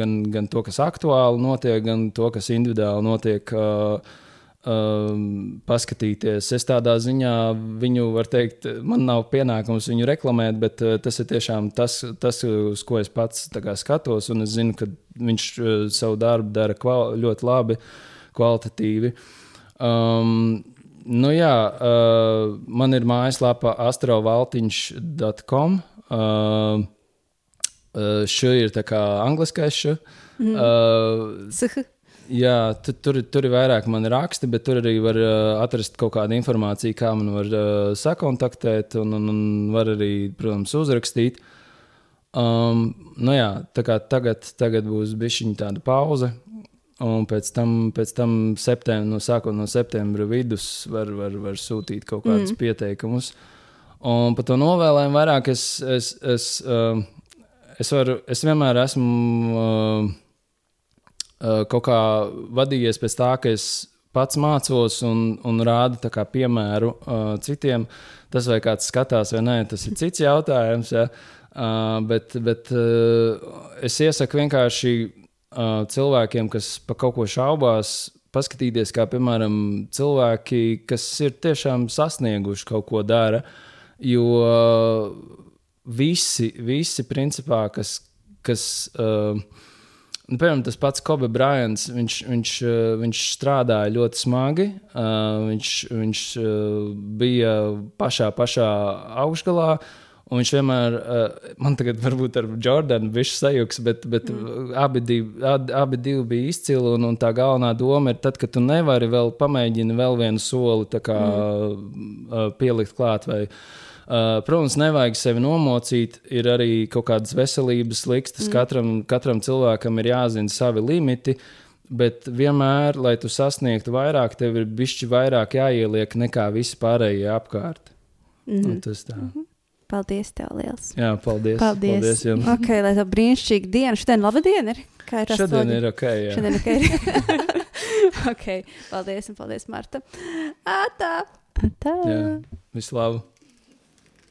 gan, gan to, kas aktuāli notiek, gan to, kas individuāli notiek. Uh, um, paskatīties. Es tādā ziņā viņu, var teikt, man nav pienākums viņu reklamēt, bet uh, tas ir tiešām tas, tas, uz ko es pats kā, skatos. Un es zinu, ka viņš uh, savu darbu dara kval ļoti labi, kvalitatīvi. Um, nu jā, uh, man ir mājaslapa astrovaltiņš.com. Uh, uh, šī ir tā kā angliskais. Mm. Uh, Jā, tu, tur, tur ir vairāk mani raksti, bet tur arī var uh, atrast kaut kādu informāciju, kā man var uh, sakontaktēt, un, un, un var arī, protams, uzrakstīt. Um, nu jā, tā kā tagad, tagad būs bišķiņa tāda pauze, un pēc tam, pēc tam septembra, no sākot no septembra vidus var, var, var sūtīt kaut kādus mm. pieteikumus. Un par to novēlējumu vairāk es, es, es, uh, es, varu, es vienmēr esmu. Uh, kaut kā vadījies pēc tā, ka es pats mācos un, un rādu piemēru uh, citiem. Tas, vai kāds skatās vai nē, tas ir cits jautājums. Ja? Uh, bet bet uh, es iesaku vienkārši uh, cilvēkiem, kas par kaut ko šaubās, paskatīties, kā piemēram cilvēki, kas ir tiešām sasnieguši kaut ko dara. Jo visi, visi principā, kas. kas uh, Nu, piemēram, tas pats Kobe Bryants, viņš, viņš, uh, viņš strādāja ļoti smagi. Uh, viņš viņš uh, bija pašā, pašā augšgalā. Un viņš vienmēr, man tagad varbūt ar Jordānu bija sajūgs, bet, bet mm. abi, divi, abi, divi bija izcili. Un, un tā galvenā doma ir, tad, kad tu nevari vēl pamēģini vēl vienu soli kā, mm. pielikt klāt. Vai, Uh, protams, nevajag sevi nomocīt. Ir arī kaut kādas veselības likstas. Mm. Katram, katram cilvēkam ir jāzina savi limiti. Bet vienmēr, lai tu sasniegtu vairāk, tev ir bišķi vairāk jāieliek nekā visi pārējie apkārt. Mm -hmm. Tas tā. Mm -hmm. Paldies, tev liels. Jā, paldies. Paldies. paldies jums. Ok, lai tā brīnišķīga diena. Šodien laba diena ir. Kā ir Šodien ir ok. Jā. Šodien ok. Ir. ok, paldies un paldies, Marta. Ātā! Tā. Jā, visu labu!